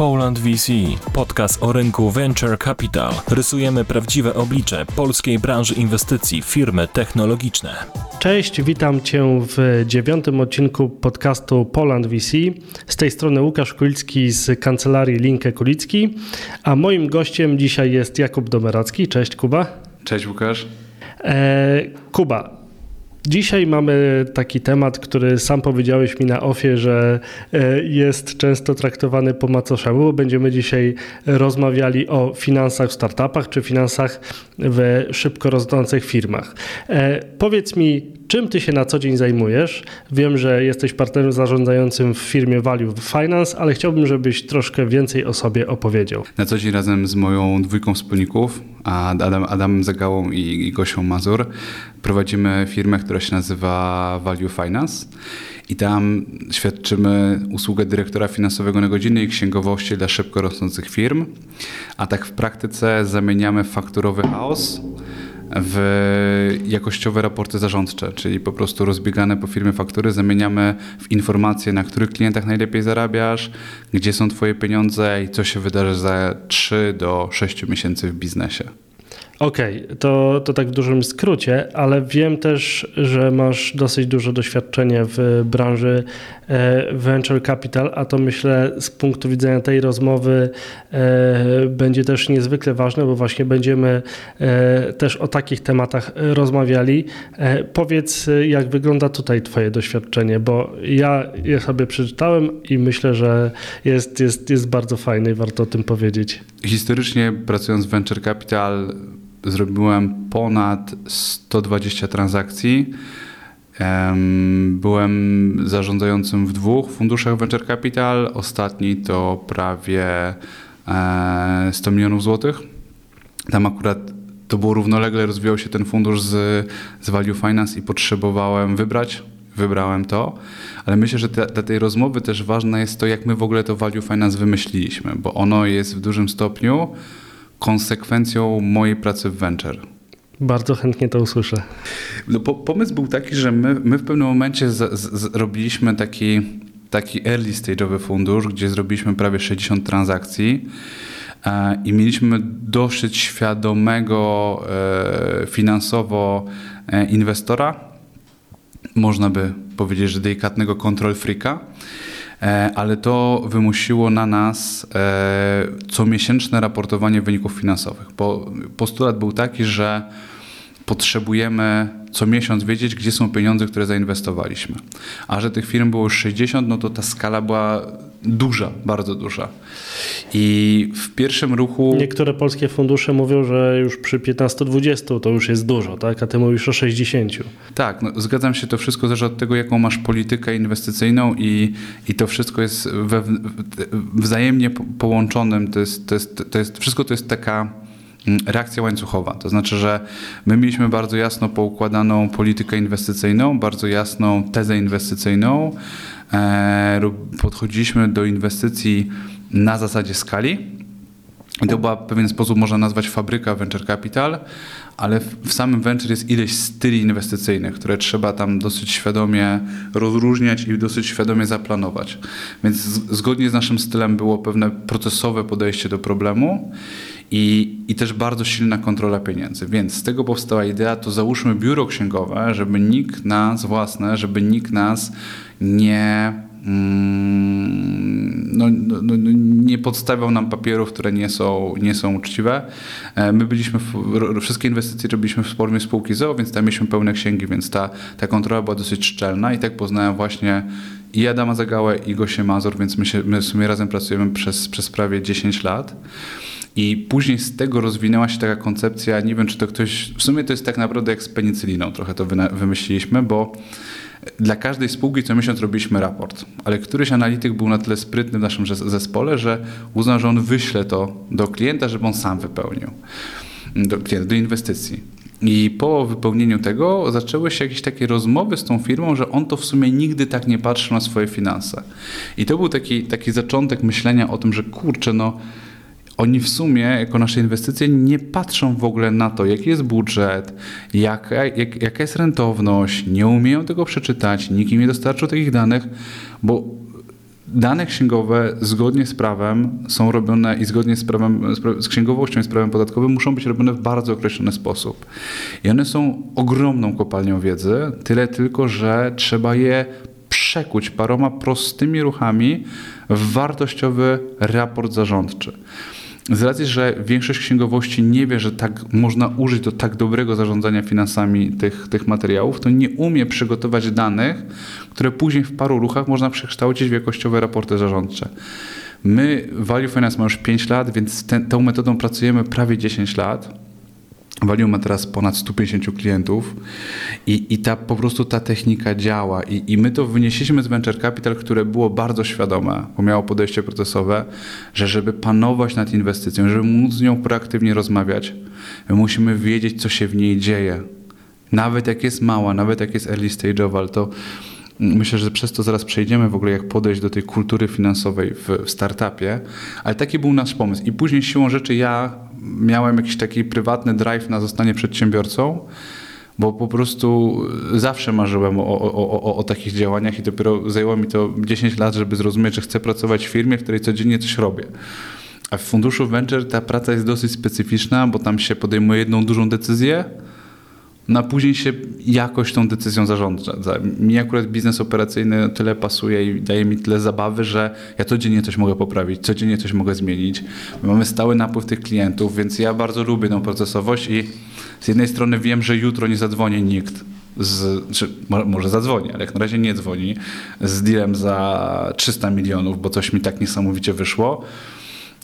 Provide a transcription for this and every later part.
Poland VC, podcast o rynku Venture Capital. Rysujemy prawdziwe oblicze polskiej branży inwestycji w firmy technologiczne. Cześć, witam Cię w dziewiątym odcinku podcastu Poland VC. Z tej strony Łukasz Kulicki z kancelarii Linkę Kulicki, a moim gościem dzisiaj jest Jakub Domeracki. Cześć Kuba. Cześć Łukasz. E, Kuba, Dzisiaj mamy taki temat, który sam powiedziałeś mi na ofie, że e, jest często traktowany po macoszemu. Będziemy dzisiaj rozmawiali o finansach w startupach czy finansach w szybko rosnących firmach. E, powiedz mi, czym ty się na co dzień zajmujesz? Wiem, że jesteś partnerem zarządzającym w firmie Value Finance, ale chciałbym, żebyś troszkę więcej o sobie opowiedział. Na co dzień razem z moją dwójką wspólników, Adam, Zagałą i, i Gosią Mazur, prowadzimy firmę, która się nazywa Value Finance i tam świadczymy usługę dyrektora finansowego na godzinnej księgowości dla szybko rosnących firm, a tak w praktyce zamieniamy fakturowy chaos w jakościowe raporty zarządcze, czyli po prostu rozbiegane po firmie faktury zamieniamy w informacje, na których klientach najlepiej zarabiasz, gdzie są twoje pieniądze i co się wydarzy za 3 do 6 miesięcy w biznesie. Okej, okay, to, to tak w dużym skrócie, ale wiem też, że masz dosyć duże doświadczenie w branży e, venture capital, a to myślę z punktu widzenia tej rozmowy e, będzie też niezwykle ważne, bo właśnie będziemy e, też o takich tematach rozmawiali. Powiedz, jak wygląda tutaj Twoje doświadczenie, bo ja je sobie przeczytałem i myślę, że jest, jest, jest bardzo fajne i warto o tym powiedzieć. Historycznie pracując w venture capital, zrobiłem ponad 120 transakcji. Byłem zarządzającym w dwóch funduszach Venture Capital. Ostatni to prawie 100 e, milionów złotych. Tam akurat to było równolegle, rozwijał się ten fundusz z, z Value Finance i potrzebowałem wybrać. Wybrałem to, ale myślę, że te, dla tej rozmowy też ważne jest to, jak my w ogóle to Value Finance wymyśliliśmy, bo ono jest w dużym stopniu konsekwencją mojej pracy w venture. Bardzo chętnie to usłyszę. No, po, pomysł był taki, że my, my w pewnym momencie zrobiliśmy taki, taki early stage'owy fundusz, gdzie zrobiliśmy prawie 60 transakcji e, i mieliśmy dosyć świadomego e, finansowo e, inwestora, można by powiedzieć, że delikatnego control freaka, ale to wymusiło na nas e, comiesięczne raportowanie wyników finansowych, bo postulat był taki, że potrzebujemy co miesiąc wiedzieć, gdzie są pieniądze, które zainwestowaliśmy. A że tych firm było już 60, no to ta skala była duża, bardzo duża. I w pierwszym ruchu. Niektóre polskie fundusze mówią, że już przy 15-20 to już jest dużo, tak? A ty mówisz o 60. Tak, no, zgadzam się, to wszystko zależy od tego, jaką masz politykę inwestycyjną i, i to wszystko jest we, wzajemnie połączonym. To jest, to jest, to jest, wszystko to jest taka reakcja łańcuchowa. To znaczy, że my mieliśmy bardzo jasno poukładaną politykę inwestycyjną, bardzo jasną tezę inwestycyjną. E, podchodziliśmy do inwestycji na zasadzie skali. To była w pewien sposób można nazwać fabryka venture capital, ale w samym venture jest ileś styli inwestycyjnych, które trzeba tam dosyć świadomie rozróżniać i dosyć świadomie zaplanować. Więc zgodnie z naszym stylem było pewne procesowe podejście do problemu i, i też bardzo silna kontrola pieniędzy. Więc z tego powstała idea, to załóżmy biuro księgowe, żeby nikt nas własne, żeby nikt nas nie Mm, no, no, no, nie podstawiał nam papierów, które nie są, nie są uczciwe. E, my byliśmy, w, wszystkie inwestycje robiliśmy w formie spółki ZOO, więc tam mieliśmy pełne księgi, więc ta, ta kontrola była dosyć szczelna i tak poznałem właśnie i Adama Zagałę i Gosię Mazur, więc my, się, my w sumie razem pracujemy przez, przez prawie 10 lat. I później z tego rozwinęła się taka koncepcja, nie wiem czy to ktoś, w sumie to jest tak naprawdę jak z penicyliną, trochę to wymyśliliśmy, bo dla każdej spółki co miesiąc robiliśmy raport, ale któryś analityk był na tyle sprytny w naszym zespole, że uznał, że on wyśle to do klienta, żeby on sam wypełnił, do, do inwestycji. I po wypełnieniu tego zaczęły się jakieś takie rozmowy z tą firmą, że on to w sumie nigdy tak nie patrzył na swoje finanse. I to był taki, taki zaczątek myślenia o tym, że kurczę, no oni w sumie, jako nasze inwestycje, nie patrzą w ogóle na to, jaki jest budżet, jaka, jak, jaka jest rentowność, nie umieją tego przeczytać, nikt im nie dostarczył takich danych, bo dane księgowe zgodnie z prawem są robione i zgodnie z, prawem, z księgowością i z prawem podatkowym muszą być robione w bardzo określony sposób. I one są ogromną kopalnią wiedzy, tyle tylko, że trzeba je przekuć paroma prostymi ruchami w wartościowy raport zarządczy. Z racji, że większość księgowości nie wie, że tak można użyć do tak dobrego zarządzania finansami tych, tych materiałów, to nie umie przygotować danych, które później w paru ruchach można przekształcić w jakościowe raporty zarządcze. My, Value Finance ma już 5 lat, więc ten, tą metodą pracujemy prawie 10 lat. Value ma teraz ponad 150 klientów i, i ta, po prostu ta technika działa I, i my to wynieśliśmy z Venture Capital, które było bardzo świadome, bo miało podejście procesowe, że żeby panować nad inwestycją, żeby móc z nią proaktywnie rozmawiać, my musimy wiedzieć, co się w niej dzieje. Nawet jak jest mała, nawet jak jest early stage'owa, to Myślę, że przez to zaraz przejdziemy w ogóle, jak podejść do tej kultury finansowej w startupie, ale taki był nasz pomysł. I później siłą rzeczy ja miałem jakiś taki prywatny drive na zostanie przedsiębiorcą, bo po prostu zawsze marzyłem o, o, o, o, takich działaniach i dopiero zajęło mi to 10 lat, żeby zrozumieć, że chcę pracować w firmie, w której codziennie coś robię. A w funduszu venture ta praca jest dosyć specyficzna, bo tam się podejmuje jedną dużą decyzję, no a później się jakoś tą decyzją zarządza. Mi akurat biznes operacyjny tyle pasuje i daje mi tyle zabawy, że ja codziennie coś mogę poprawić, codziennie coś mogę zmienić. My mamy stały napływ tych klientów, więc ja bardzo lubię tą procesowość i z jednej strony wiem, że jutro nie zadzwoni nikt z, czy może zadzwoni, ale jak na razie nie dzwoni, z dealem za 300 milionów, bo coś mi tak niesamowicie wyszło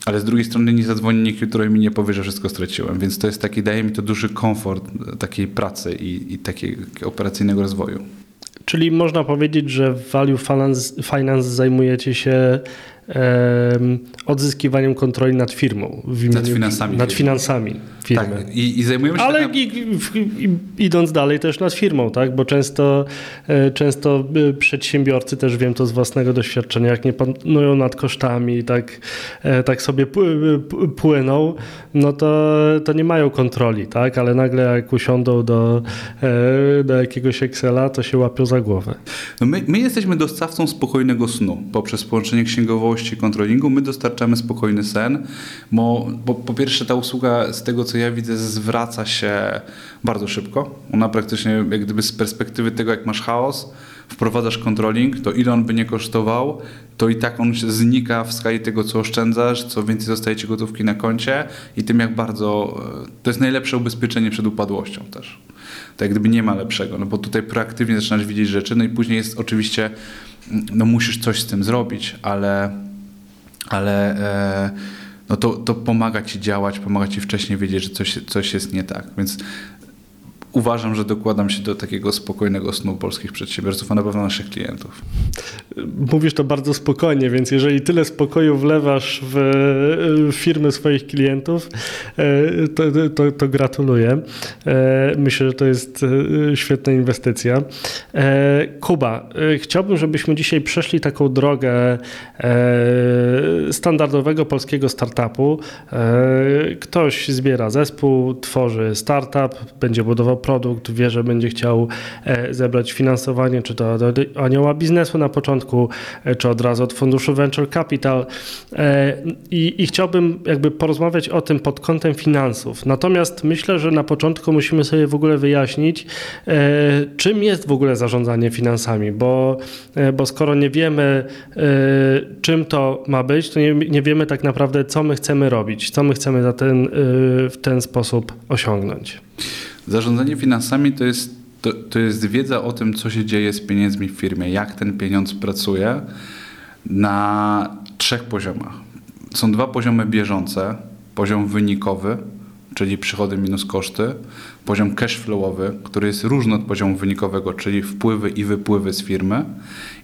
ale z drugiej strony nie zadzwoni nikt, który mi nie powie, że wszystko straciłem, więc to jest taki, daje mi to duży komfort takiej pracy i, i takiego operacyjnego rozwoju. Czyli można powiedzieć, że w Value Finance, finance zajmujecie się odzyskiwaniem kontroli nad firmą. Imieniu, nad finansami. Nad finansami firmy. Tak, i, i zajmujemy się Ale tak i, i, idąc dalej też nad firmą, tak? bo często, e, często e, przedsiębiorcy, też wiem to z własnego doświadczenia, jak nie panują nad kosztami, tak, e, tak sobie płyną, no to, to nie mają kontroli, tak? ale nagle jak usiądą do, do jakiegoś Excela, to się łapią za głowę. No my, my jesteśmy dostawcą spokojnego snu poprzez połączenie księgowości i kontrolingu. My dostarczamy spokojny sen, bo, bo po pierwsze ta usługa z tego, co ja widzę, zwraca się bardzo szybko. Ona praktycznie, jak gdyby z perspektywy tego, jak masz chaos, wprowadzasz controlling, to ile on by nie kosztował, to i tak on znika w skali tego, co oszczędzasz, co więcej zostaje ci gotówki na koncie i tym, jak bardzo. E, to jest najlepsze ubezpieczenie przed upadłością też. Tak gdyby nie ma lepszego, no bo tutaj proaktywnie zaczynasz widzieć rzeczy, no i później jest oczywiście, no musisz coś z tym zrobić, ale. Ale e, no to, to pomaga ci działać, pomaga ci wcześniej wiedzieć, że coś, coś jest nie tak. Więc uważam, że dokładam się do takiego spokojnego snu polskich przedsiębiorców, a na pewno naszych klientów. Mówisz to bardzo spokojnie, więc jeżeli tyle spokoju wlewasz w firmy swoich klientów, e, to, to, to gratuluję. E, myślę, że to jest świetna inwestycja. Kuba, chciałbym, żebyśmy dzisiaj przeszli taką drogę standardowego polskiego startupu. Ktoś zbiera zespół, tworzy startup, będzie budował produkt, wie, że będzie chciał e, zebrać finansowanie, czy to od anioła biznesu na początku, e, czy od razu od funduszu Venture Capital. E, I, I, chciałbym jakby porozmawiać o tym pod kątem finansów. Natomiast myślę, że na początku musimy sobie w ogóle wyjaśnić, czym jest w ogóle zarządzanie finansami, bo, bo skoro nie wiemy, czym to ma być, to nie, nie wiemy tak naprawdę, co my chcemy robić, co my chcemy za ten, w ten sposób osiągnąć. Zarządzanie finansami to jest, to, to jest wiedza o tym, co się dzieje z pieniędzmi w firmie, jak ten pieniądz pracuje na trzech poziomach. Są dwa poziomy bieżące. Poziom wynikowy, czyli przychody minus koszty, poziom cash flowowy, który jest różny od poziomu wynikowego, czyli wpływy i wypływy z firmy.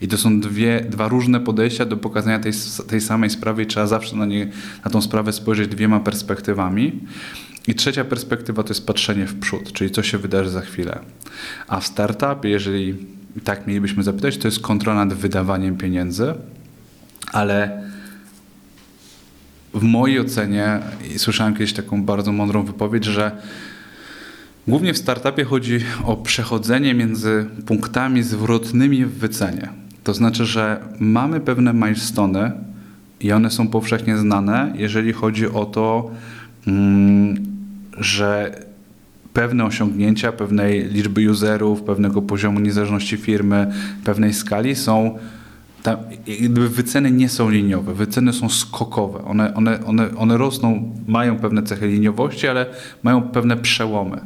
I to są dwie, dwa różne podejścia do pokazania tej, tej samej sprawy i trzeba zawsze na, nie, na tą sprawę spojrzeć dwiema perspektywami. I trzecia perspektywa to jest patrzenie w przód, czyli co się wydarzy za chwilę. A w startupie, jeżeli tak mielibyśmy zapytać, to jest kontrola nad wydawaniem pieniędzy, ale w mojej ocenie, i słyszałem kiedyś taką bardzo mądrą wypowiedź, że głównie w startupie chodzi o przechodzenie między punktami zwrotnymi w wycenie. To znaczy, że mamy pewne milestone i one są powszechnie znane, jeżeli chodzi o to, mm, że pewne osiągnięcia pewnej liczby userów, pewnego poziomu niezależności firmy, pewnej skali są tam, jakby wyceny nie są liniowe, wyceny są skokowe. One, one, one, one rosną, mają pewne cechy liniowości, ale mają pewne przełomy.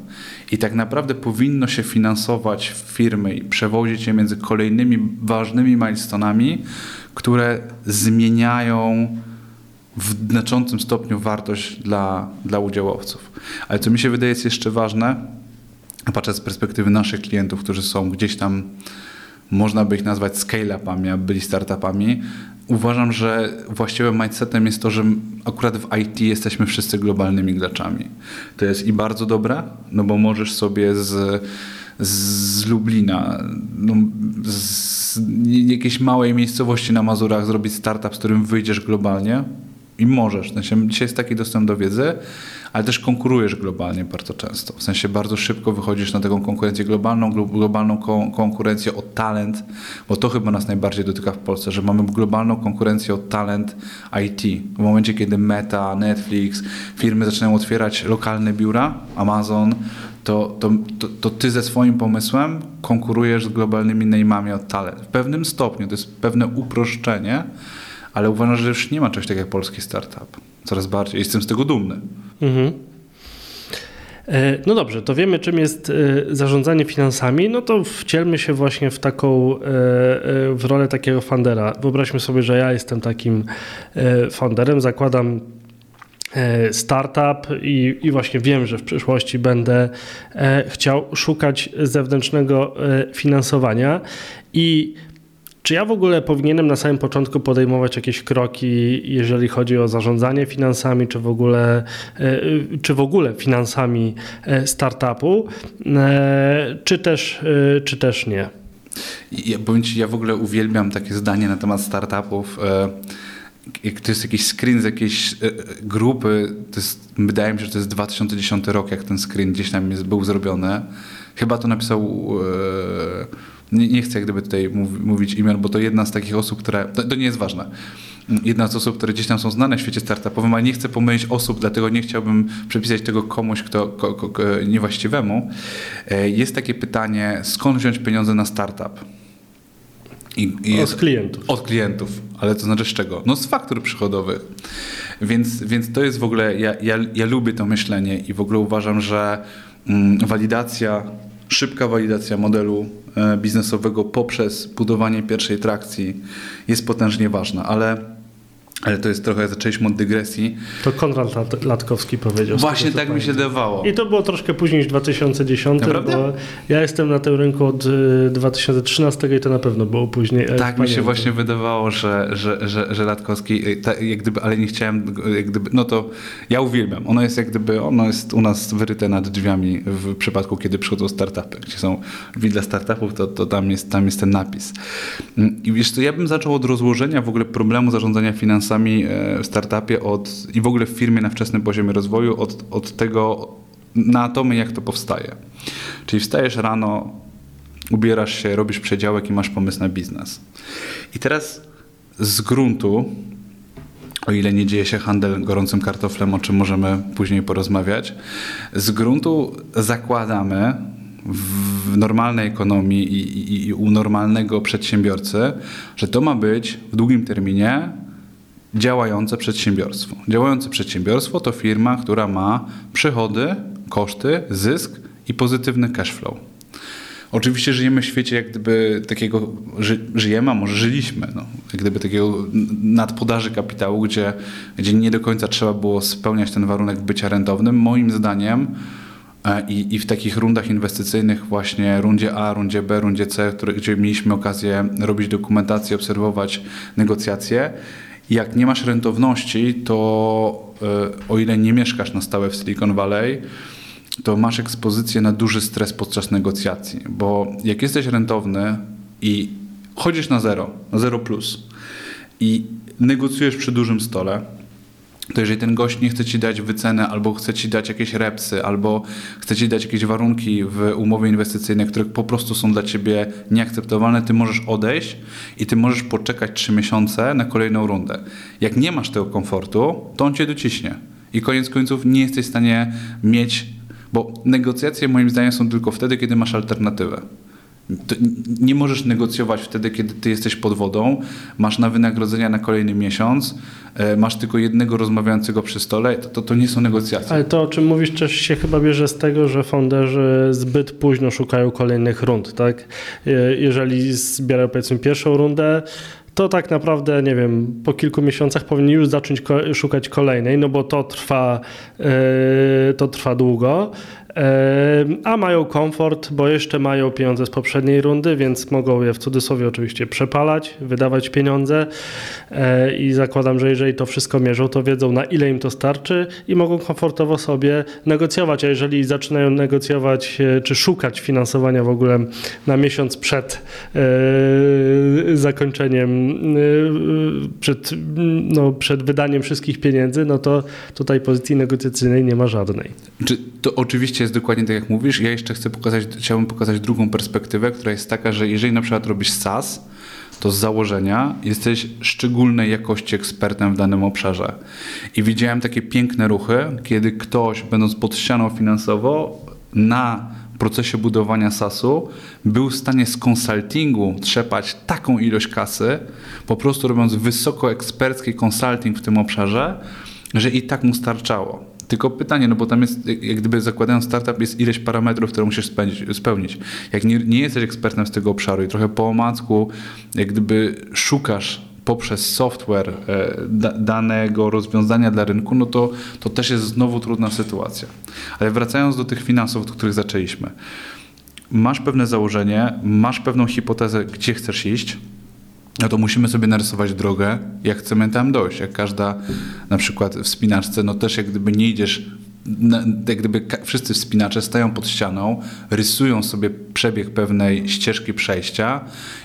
I tak naprawdę powinno się finansować firmy i przewozić je między kolejnymi ważnymi milestonami, które zmieniają w znaczącym stopniu wartość dla, dla udziałowców. Ale co mi się wydaje jest jeszcze ważne, patrzę z perspektywy naszych klientów, którzy są gdzieś tam można by ich nazwać scale-upami, a byli startupami. Uważam, że właściwym mindsetem jest to, że akurat w IT jesteśmy wszyscy globalnymi graczami. To jest i bardzo dobre, no bo możesz sobie z, z Lublina, no, z jakiejś małej miejscowości na Mazurach zrobić startup, z którym wyjdziesz globalnie i możesz. W sensie, dzisiaj jest taki dostęp do wiedzy, ale też konkurujesz globalnie bardzo często. W sensie bardzo szybko wychodzisz na taką konkurencję globalną, globalną konkurencję o talent, bo to chyba nas najbardziej dotyka w Polsce, że mamy globalną konkurencję o talent IT. W momencie, kiedy Meta, Netflix, firmy zaczynają otwierać lokalne biura, Amazon, to, to, to, to, ty ze swoim pomysłem konkurujesz z globalnymi name'ami o talent. W pewnym stopniu to jest pewne uproszczenie, ale uważam, że już nie ma czegoś takiego jak polski startup. Coraz bardziej. Jestem z tego dumny. Mhm. E, no dobrze, to wiemy, czym jest e, zarządzanie finansami, no to wcielmy się właśnie w taką, e, w rolę takiego fundera. Wyobraźmy sobie, że ja jestem takim funderem, zakładam startup i, i, właśnie wiem, że w przyszłości będę chciał szukać zewnętrznego finansowania i czy ja w ogóle powinienem na samym początku podejmować jakieś kroki, jeżeli chodzi o zarządzanie finansami, czy w ogóle, e, czy w ogóle finansami e, startupu, e, czy też, czy też nie? Ja, powiem Ci, ja w ogóle uwielbiam takie zdanie na temat startupów. Jak to jest jakiś screen z jakiejś grupy, to jest, wydaje mi się, że to jest 2010 rok, jak ten screen gdzieś tam jest, był zrobiony. Chyba to napisał nie, nie chcę jak gdyby tutaj mówić imion, bo to jedna z takich osób, które, to, to nie jest ważne, jedna z osób, które gdzieś tam są znane w świecie startupowym, ale nie chcę pomylić osób, dlatego nie chciałbym przepisać tego komuś, kto ko, ko, ko, niewłaściwemu. E, jest takie pytanie, skąd wziąć pieniądze na startup? I, i od klientów. Od klientów, ale to znaczy z czego? No z faktur przychodowych. Więc, więc to jest w ogóle, ja, ja, ja lubię to myślenie i w ogóle uważam, że mm, walidacja Szybka walidacja modelu biznesowego poprzez budowanie pierwszej trakcji jest potężnie ważna, ale ale to jest trochę, zaczęliśmy od dygresji. To Konrad Latkowski powiedział. Właśnie tak mi się dawało. I to było troszkę później niż 2010, Naprawdę? bo ja jestem na tym rynku od 2013 y, i to na pewno było później. E, tak mi się właśnie wydawało, że, że, że, że Latkowski, y, jak gdyby, ale nie chciałem, jak gdyby, no to ja uwielbiam. Ono jest jak gdyby, ono jest u nas wyryte nad drzwiami w przypadku, kiedy przychodzą startupy, gdzie są drzwi dla startupów, to, to tam, jest, tam jest ten napis. Mm, I wiesz co, ja bym zaczął od rozłożenia w ogóle problemu zarządzania finansami finansami e, w startupie od, i w ogóle w firmie na wczesnym poziomie rozwoju od, od tego na atomy, jak to powstaje. Czyli wstajesz rano, ubierasz się, robisz przedziałek i masz pomysł na biznes. I teraz z gruntu, o ile nie dzieje się handel gorącym kartoflem, o czym możemy później porozmawiać, z gruntu zakładamy w normalnej ekonomii i, i, i u normalnego przedsiębiorcy, że to ma być w długim terminie działające przedsiębiorstwo. Działające przedsiębiorstwo to firma, która ma przychody, koszty, zysk i pozytywny cash flow. Oczywiście żyjemy w świecie jak gdyby takiego, ży, żyjemy, a może żyliśmy, no, jak gdyby takiego nadpodaży kapitału, gdzie, gdzie nie do końca trzeba było spełniać ten warunek bycia rentownym. Moim zdaniem e, i, i w takich rundach inwestycyjnych, właśnie rundzie A, rundzie B, rundzie C, które, gdzie mieliśmy okazję robić dokumentację, obserwować negocjacje, jak nie masz rentowności, to e, o ile nie mieszkasz na stałe w Silicon Valley, to masz ekspozycję na duży stres podczas negocjacji, bo jak jesteś rentowny i chodzisz na zero, na zero plus i negocjujesz przy dużym stole, to jeżeli ten gość nie chce ci dać wycenę, albo chce ci dać jakieś repsy, albo chce ci dać jakieś warunki w umowie inwestycyjnej, które po prostu są dla ciebie nieakceptowalne, ty możesz odejść i ty możesz poczekać trzy miesiące na kolejną rundę. Jak nie masz tego komfortu, to on cię dociśnie. I koniec końców nie jesteś w stanie mieć, bo negocjacje moim zdaniem są tylko wtedy, kiedy masz alternatywę. Nie możesz negocjować wtedy, kiedy ty jesteś pod wodą, masz na wynagrodzenia na kolejny miesiąc, e, masz tylko jednego rozmawiającego przy stole, to, to, to nie są negocjacje. Ale to, o czym mówisz, też się chyba bierze z tego, że founderzy zbyt późno szukają kolejnych rund, tak? Je- Jeżeli zbierają powiedzmy pierwszą rundę, to tak naprawdę, nie wiem, po kilku miesiącach powinni już zacząć ko- szukać kolejnej, no bo to trwa, e, to trwa długo. A mają komfort, bo jeszcze mają pieniądze z poprzedniej rundy, więc mogą je w cudzysłowie oczywiście przepalać, wydawać pieniądze E, i zakładam, że jeżeli to wszystko mierzą, to wiedzą na ile im to starczy i mogą komfortowo sobie negocjować. A jeżeli zaczynają negocjować e, czy szukać finansowania w ogóle na miesiąc przed e, zakończeniem, przed, no, przed wydaniem wszystkich pieniędzy, no to tutaj pozycji negocjacyjnej nie ma żadnej. Czy to oczywiście jest dokładnie tak, jak mówisz. Ja jeszcze chcę pokazać, chciałbym pokazać drugą perspektywę, która jest taka, że jeżeli na przykład robisz SaaS, to z założenia jesteś szczególnej jakości ekspertem w danym obszarze. I widziałem takie piękne ruchy, kiedy ktoś, będąc pod ścianą finansowo, na procesie budowania SaaS-u był w stanie z konsultingu trzepać taką ilość kasy, po prostu robiąc wysokoekspercki konsulting w tym obszarze, że i tak mu starczało. Tylko pytanie, no bo tam jest, jak gdyby zakładając startup, jest ileś parametrów, które musisz spełnić. Jak nie, nie jesteś ekspertem z tego obszaru i trochę po omacku, jak gdyby szukasz poprzez software e, da, danego rozwiązania dla rynku, no to, to też jest znowu trudna sytuacja. Ale wracając do tych finansów, od których zaczęliśmy. Masz pewne założenie, masz pewną hipotezę, gdzie chcesz iść, no to musimy sobie narysować drogę, jak chcemy tam dojść. Jak każda na przykład wspinaczce, no też jak gdyby nie idziesz, na, jak gdyby wszyscy wspinacze stają pod ścianą, rysują sobie przebieg pewnej ścieżki przejścia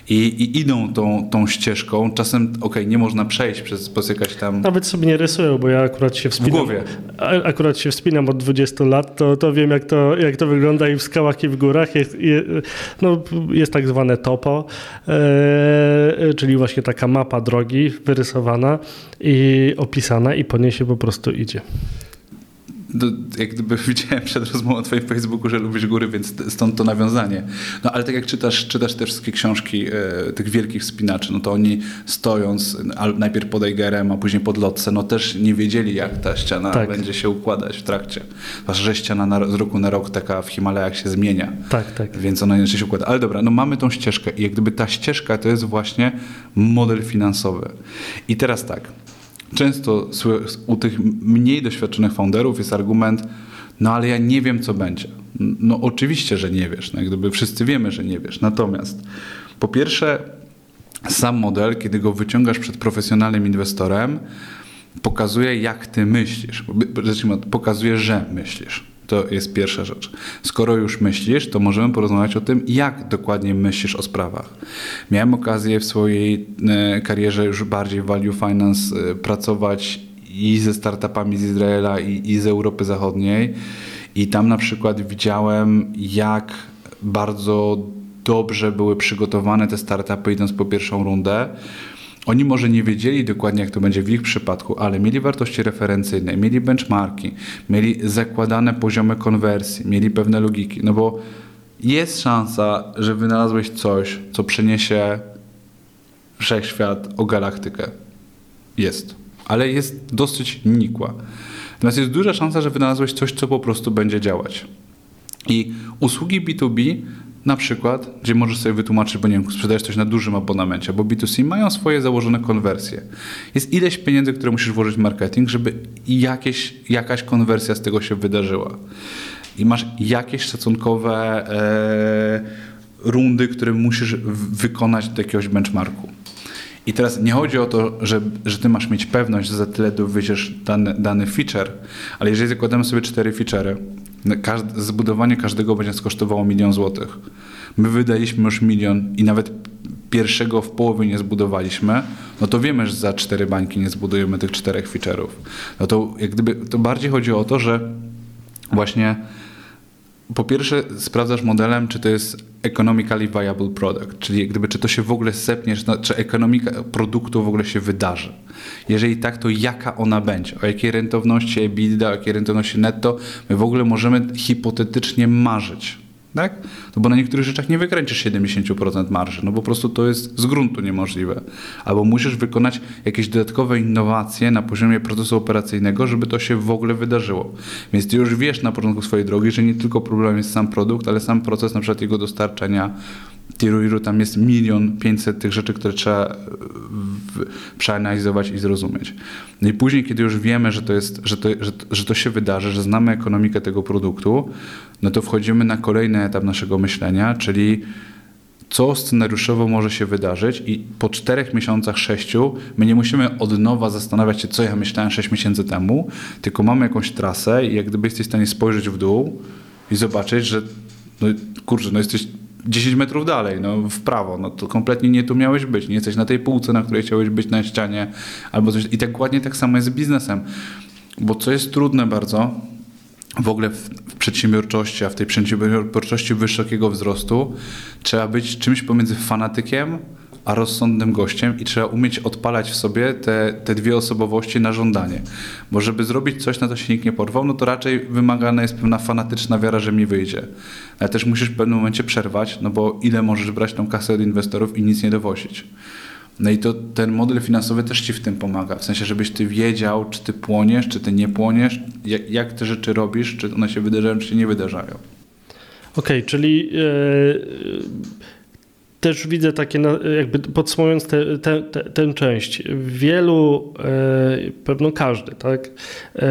i, i idą tą, tą ścieżką. Czasem, okej, nie można przejść przez, przez jakaś tam... Nawet sobie nie rysują, bo ja akurat się wspinam. głowie. a- Akurat się wspinam od 20 lat, to, to wiem jak to, jak to wygląda i w skałach i w górach. Jest, je, no, jest tak zwane topo, e, czyli właśnie taka mapa drogi wyrysowana i opisana i po niej się po prostu idzie. Do, jak gdyby widziałem przed rozmową na twoim Facebooku, że lubisz góry, więc stąd to nawiązanie. No ale tak jak czytasz, czytasz te wszystkie książki e, tych wielkich wspinaczy, no to oni stojąc najpierw pod Eigerem, a później pod Lotse, no też nie wiedzieli jak ta ściana Tak. będzie się układać w trakcie. Zwłaszcza, że ściana na, z roku na rok taka w Himalajach się zmienia. Tak, tak. Więc ona inaczej się układa. Ale dobra, no mamy tą ścieżkę i jak gdyby ta ścieżka to jest właśnie model finansowy. I teraz tak, często u tych mniej doświadczonych founderów jest argument, no ale ja nie wiem, co będzie. No oczywiście, że nie wiesz. No, gdyby wszyscy wiemy, że nie wiesz. Natomiast po pierwsze, sam model, kiedy go wyciągasz przed profesjonalnym inwestorem, pokazuje, jak ty myślisz. Pokazuje, że myślisz. To jest pierwsza rzecz. Skoro już myślisz, to możemy porozmawiać o tym, jak dokładnie myślisz o sprawach. Miałem okazję w swojej e, karierze już bardziej w value finance e, pracować i ze startupami z Izraela, i, i z Europy Zachodniej. I tam na przykład widziałem, jak bardzo dobrze były przygotowane te startupy idąc po pierwszą rundę. Oni może nie wiedzieli dokładnie, jak to będzie w ich przypadku, ale mieli wartości referencyjne, mieli benchmarki, mieli zakładane poziomy konwersji, mieli pewne logiki. No bo jest szansa, że wynalazłeś coś, co przeniesie wszechświat o galaktykę. Jest. Ale jest dosyć nikła. Natomiast jest duża szansa, że wynalazłeś coś, co po prostu będzie działać. I usługi B2B na przykład, gdzie możesz sobie wytłumaczyć, bo nie wiem, sprzedajesz coś na dużym abonamencie, bo B2C mają swoje założone konwersje. Jest ileś pieniędzy, które musisz włożyć w marketing, żeby jakieś, jakaś konwersja z tego się wydarzyła. I masz jakieś szacunkowe e, rundy, które musisz wykonać do jakiegoś benchmarku. I teraz nie chodzi o to, że, że ty masz mieć pewność, że za tyle dowieziesz dany, dany feature, ale jeżeli zakładamy sobie cztery feature'y, no każd- zbudowanie każdego będzie nas kosztowało milion złotych. My wydaliśmy już milion i nawet pierwszego w połowie nie zbudowaliśmy, no to wiemy, że za cztery bańki nie zbudujemy tych czterech feature'ów. No to jak gdyby, to bardziej chodzi o to, że właśnie po pierwsze sprawdzasz modelem, czy to jest economically viable product, czyli gdyby, czy to się w ogóle sepnie, czy, czy ekonomika produktu w ogóle się wydarzy. Jeżeli tak, to jaka ona będzie, o jakiej rentowności EBITDA, o jakiej rentowności netto, my w ogóle możemy hipotetycznie marzyć tak? No bo na niektórych rzeczach nie wykręcisz 70% marży, no po prostu to jest z gruntu niemożliwe. Albo musisz wykonać jakieś dodatkowe innowacje na poziomie procesu operacyjnego, żeby to się w ogóle wydarzyło. Więc ty już wiesz na początku swojej drogi, że nie tylko problem jest sam produkt, ale sam proces na przykład jego dostarczania, tiru iru tam jest milion pięćset tych rzeczy, które trzeba przeanalizować i zrozumieć. No i później, kiedy już wiemy, że to, jest, że, to, że, że to się wydarzy, że znamy ekonomikę tego produktu, no to wchodzimy na kolejny etap naszego myślenia, czyli co scenariuszowo może się wydarzyć i po czterech miesiącach, sześciu, my nie musimy od nowa zastanawiać się, co ja myślałem sześć miesięcy temu, tylko mamy jakąś trasę i jak gdyby jesteś w stanie spojrzeć w dół i zobaczyć, że no kurczę, no jesteś 10 metrów dalej, no w prawo, no to kompletnie nie tu miałeś być, nie jesteś na tej półce, na której chciałeś być na ścianie, albo coś. I tak tak samo jest z biznesem. Bo co jest trudne bardzo, w ogóle w, w przedsiębiorczości, a w tej przedsiębiorczości wysokiego wzrostu, trzeba być czymś pomiędzy fanatykiem, a rozsądnym gościem i trzeba umieć odpalać w sobie te, te dwie osobowości na żądanie. Bo żeby zrobić coś, na co się nikt nie porwał, no to raczej wymagana jest pewna fanatyczna wiara, że mi wyjdzie. Ale też musisz w pewnym momencie przerwać, no bo ile możesz brać tą kasę od inwestorów i nic nie dowozić. No i to ten model finansowy też ci w tym pomaga. W sensie, żebyś ty wiedział, czy ty płoniesz, czy ty nie płoniesz, jak, jak te rzeczy robisz, czy one się wydarzają, czy się nie wydarzają. Okej, okay, czyli yy, też widzę takie, jakby podsumowując tę te, te, tę część, wielu, e, pewno każdy, tak, e,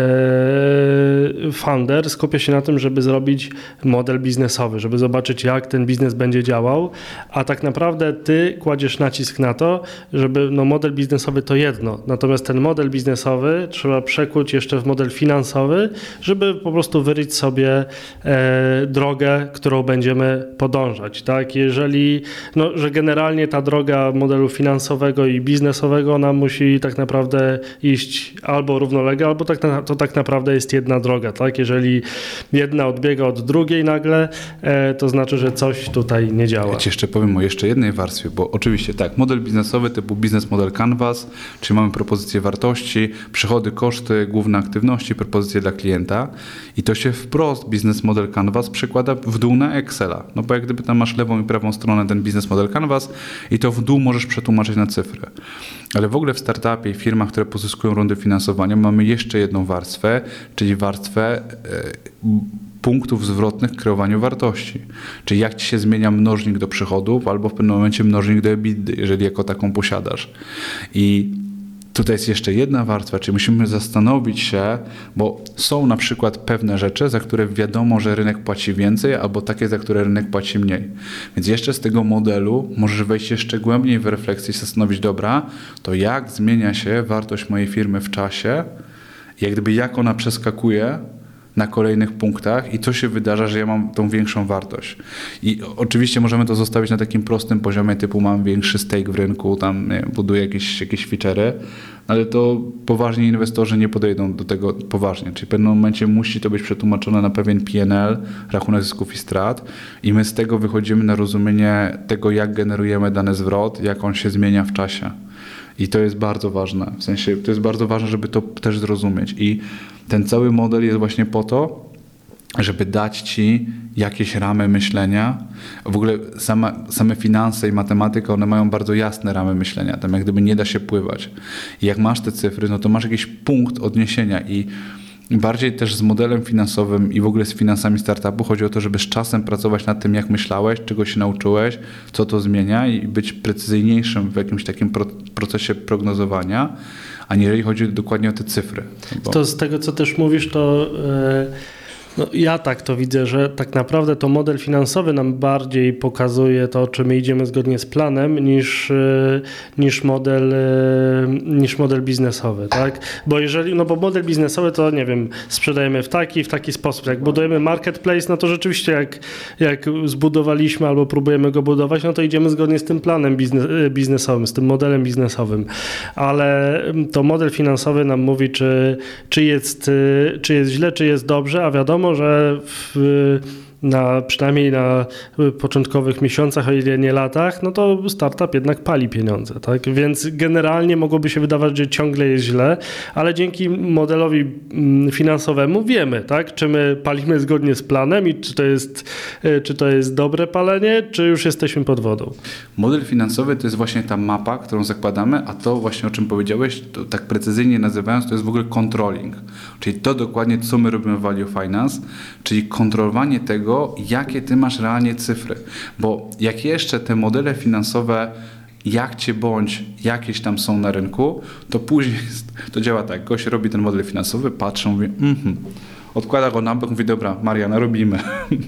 founder skupia się na tym, żeby zrobić model biznesowy, żeby zobaczyć, jak ten biznes będzie działał, a tak naprawdę ty kładziesz nacisk na to, żeby, no model biznesowy to jedno, natomiast ten model biznesowy trzeba przekuć jeszcze w model finansowy, żeby po prostu wyryć sobie e, drogę, którą będziemy podążać, tak, jeżeli, no, no, że generalnie ta droga modelu finansowego i biznesowego, ona musi tak naprawdę iść albo równolegle, albo tak na, to tak naprawdę jest jedna droga, tak? Jeżeli jedna odbiega od drugiej nagle, e, to znaczy, że coś tutaj nie działa. Ja ci jeszcze powiem o jeszcze jednej warstwie, bo oczywiście tak, model biznesowy typu biznes model Canvas, czyli mamy propozycję wartości, przychody, koszty, główne aktywności, propozycje dla klienta i to się wprost biznes model Canvas przekłada w dół na Excela, no bo jak gdyby tam masz lewą i prawą stronę ten biznes model Canvas i to w dół możesz przetłumaczyć na cyfry. Ale w ogóle w startupie i firmach, które pozyskują rundy finansowania, mamy jeszcze jedną warstwę, czyli warstwę e, punktów zwrotnych w kreowaniu wartości. Czyli jak ci się zmienia mnożnik do przychodów, albo w pewnym momencie mnożnik do EBITDA, jeżeli jako taką posiadasz. I Tutaj jest jeszcze jedna warstwa, czyli musimy zastanowić się, bo są na przykład pewne rzeczy, za które wiadomo, że rynek płaci więcej, albo takie, za które rynek płaci mniej. Więc jeszcze z tego modelu możesz wejść jeszcze głębiej w refleksję i zastanowić, dobra, to jak zmienia się wartość mojej firmy w czasie, jak gdyby jak ona przeskakuje na kolejnych punktach i co się wydarza, że ja mam tą większą wartość. I oczywiście możemy to zostawić na takim prostym poziomie, typu mam większy stake w rynku, tam nie buduję jakieś, jakieś feature'y, ale to poważni inwestorzy nie podejdą do tego poważnie. Czyli w pewnym momencie musi to być przetłumaczone na pewien PNL, rachunek zysków i strat i my z tego wychodzimy na rozumienie tego, jak generujemy dany zwrot, jak on się zmienia w czasie. I to jest bardzo ważne. W sensie to jest bardzo ważne, żeby to też zrozumieć. I ten cały model jest właśnie po to, żeby dać ci jakieś ramy myślenia. W ogóle sama, same finanse i matematyka, one mają bardzo jasne ramy myślenia. Tam jak gdyby nie da się pływać. I jak masz te cyfry, no to masz jakiś punkt odniesienia i bardziej też z modelem finansowym i w ogóle z finansami startupu chodzi o to, żeby z czasem pracować nad tym, jak myślałeś, czego się nauczyłeś, co to zmienia i być precyzyjniejszym w jakimś takim procesie prognozowania, a nie jeżeli chodzi dokładnie o te cyfry. Bo... To z tego, co też mówisz, to... Yy No, ja tak to widzę, że tak naprawdę to model finansowy nam bardziej pokazuje to, czy my idziemy zgodnie z planem, niż, e, niż, model, e, niż model biznesowy, tak? Bo jeżeli, no bo model biznesowy to nie wiem, sprzedajemy w taki, w taki sposób. Jak budujemy marketplace, no to rzeczywiście jak, jak zbudowaliśmy albo próbujemy go budować, no to idziemy zgodnie z tym planem biznes, e, biznesowym, z tym modelem biznesowym. Ale to model finansowy nam mówi, czy, czy, jest, czy jest źle, czy jest dobrze, a wiadomo, wiadomo, że w, na, przynajmniej na początkowych miesiącach, o ile nie latach, no to startup jednak pali pieniądze. Tak? Więc generalnie mogłoby się wydawać, że ciągle jest źle, ale dzięki modelowi mm, finansowemu wiemy, tak? czy my palimy zgodnie z planem i czy to, jest, e, czy to jest dobre palenie, czy już jesteśmy pod wodą. Model finansowy to jest właśnie ta mapa, którą zakładamy, a to właśnie o czym powiedziałeś, tak precyzyjnie nazywając, to jest w ogóle controlling. Czyli to dokładnie, co my robimy w Value Finance, czyli kontrolowanie tego, tego, jakie ty masz realnie cyfry. Bo jak jeszcze te modele finansowe jak cię bądź jakieś tam są na rynku, to później to działa tak. Gość robi ten model finansowy, patrzy, mówi, mhm. Odkłada go na bok, mówi, dobra, Mariana, robimy.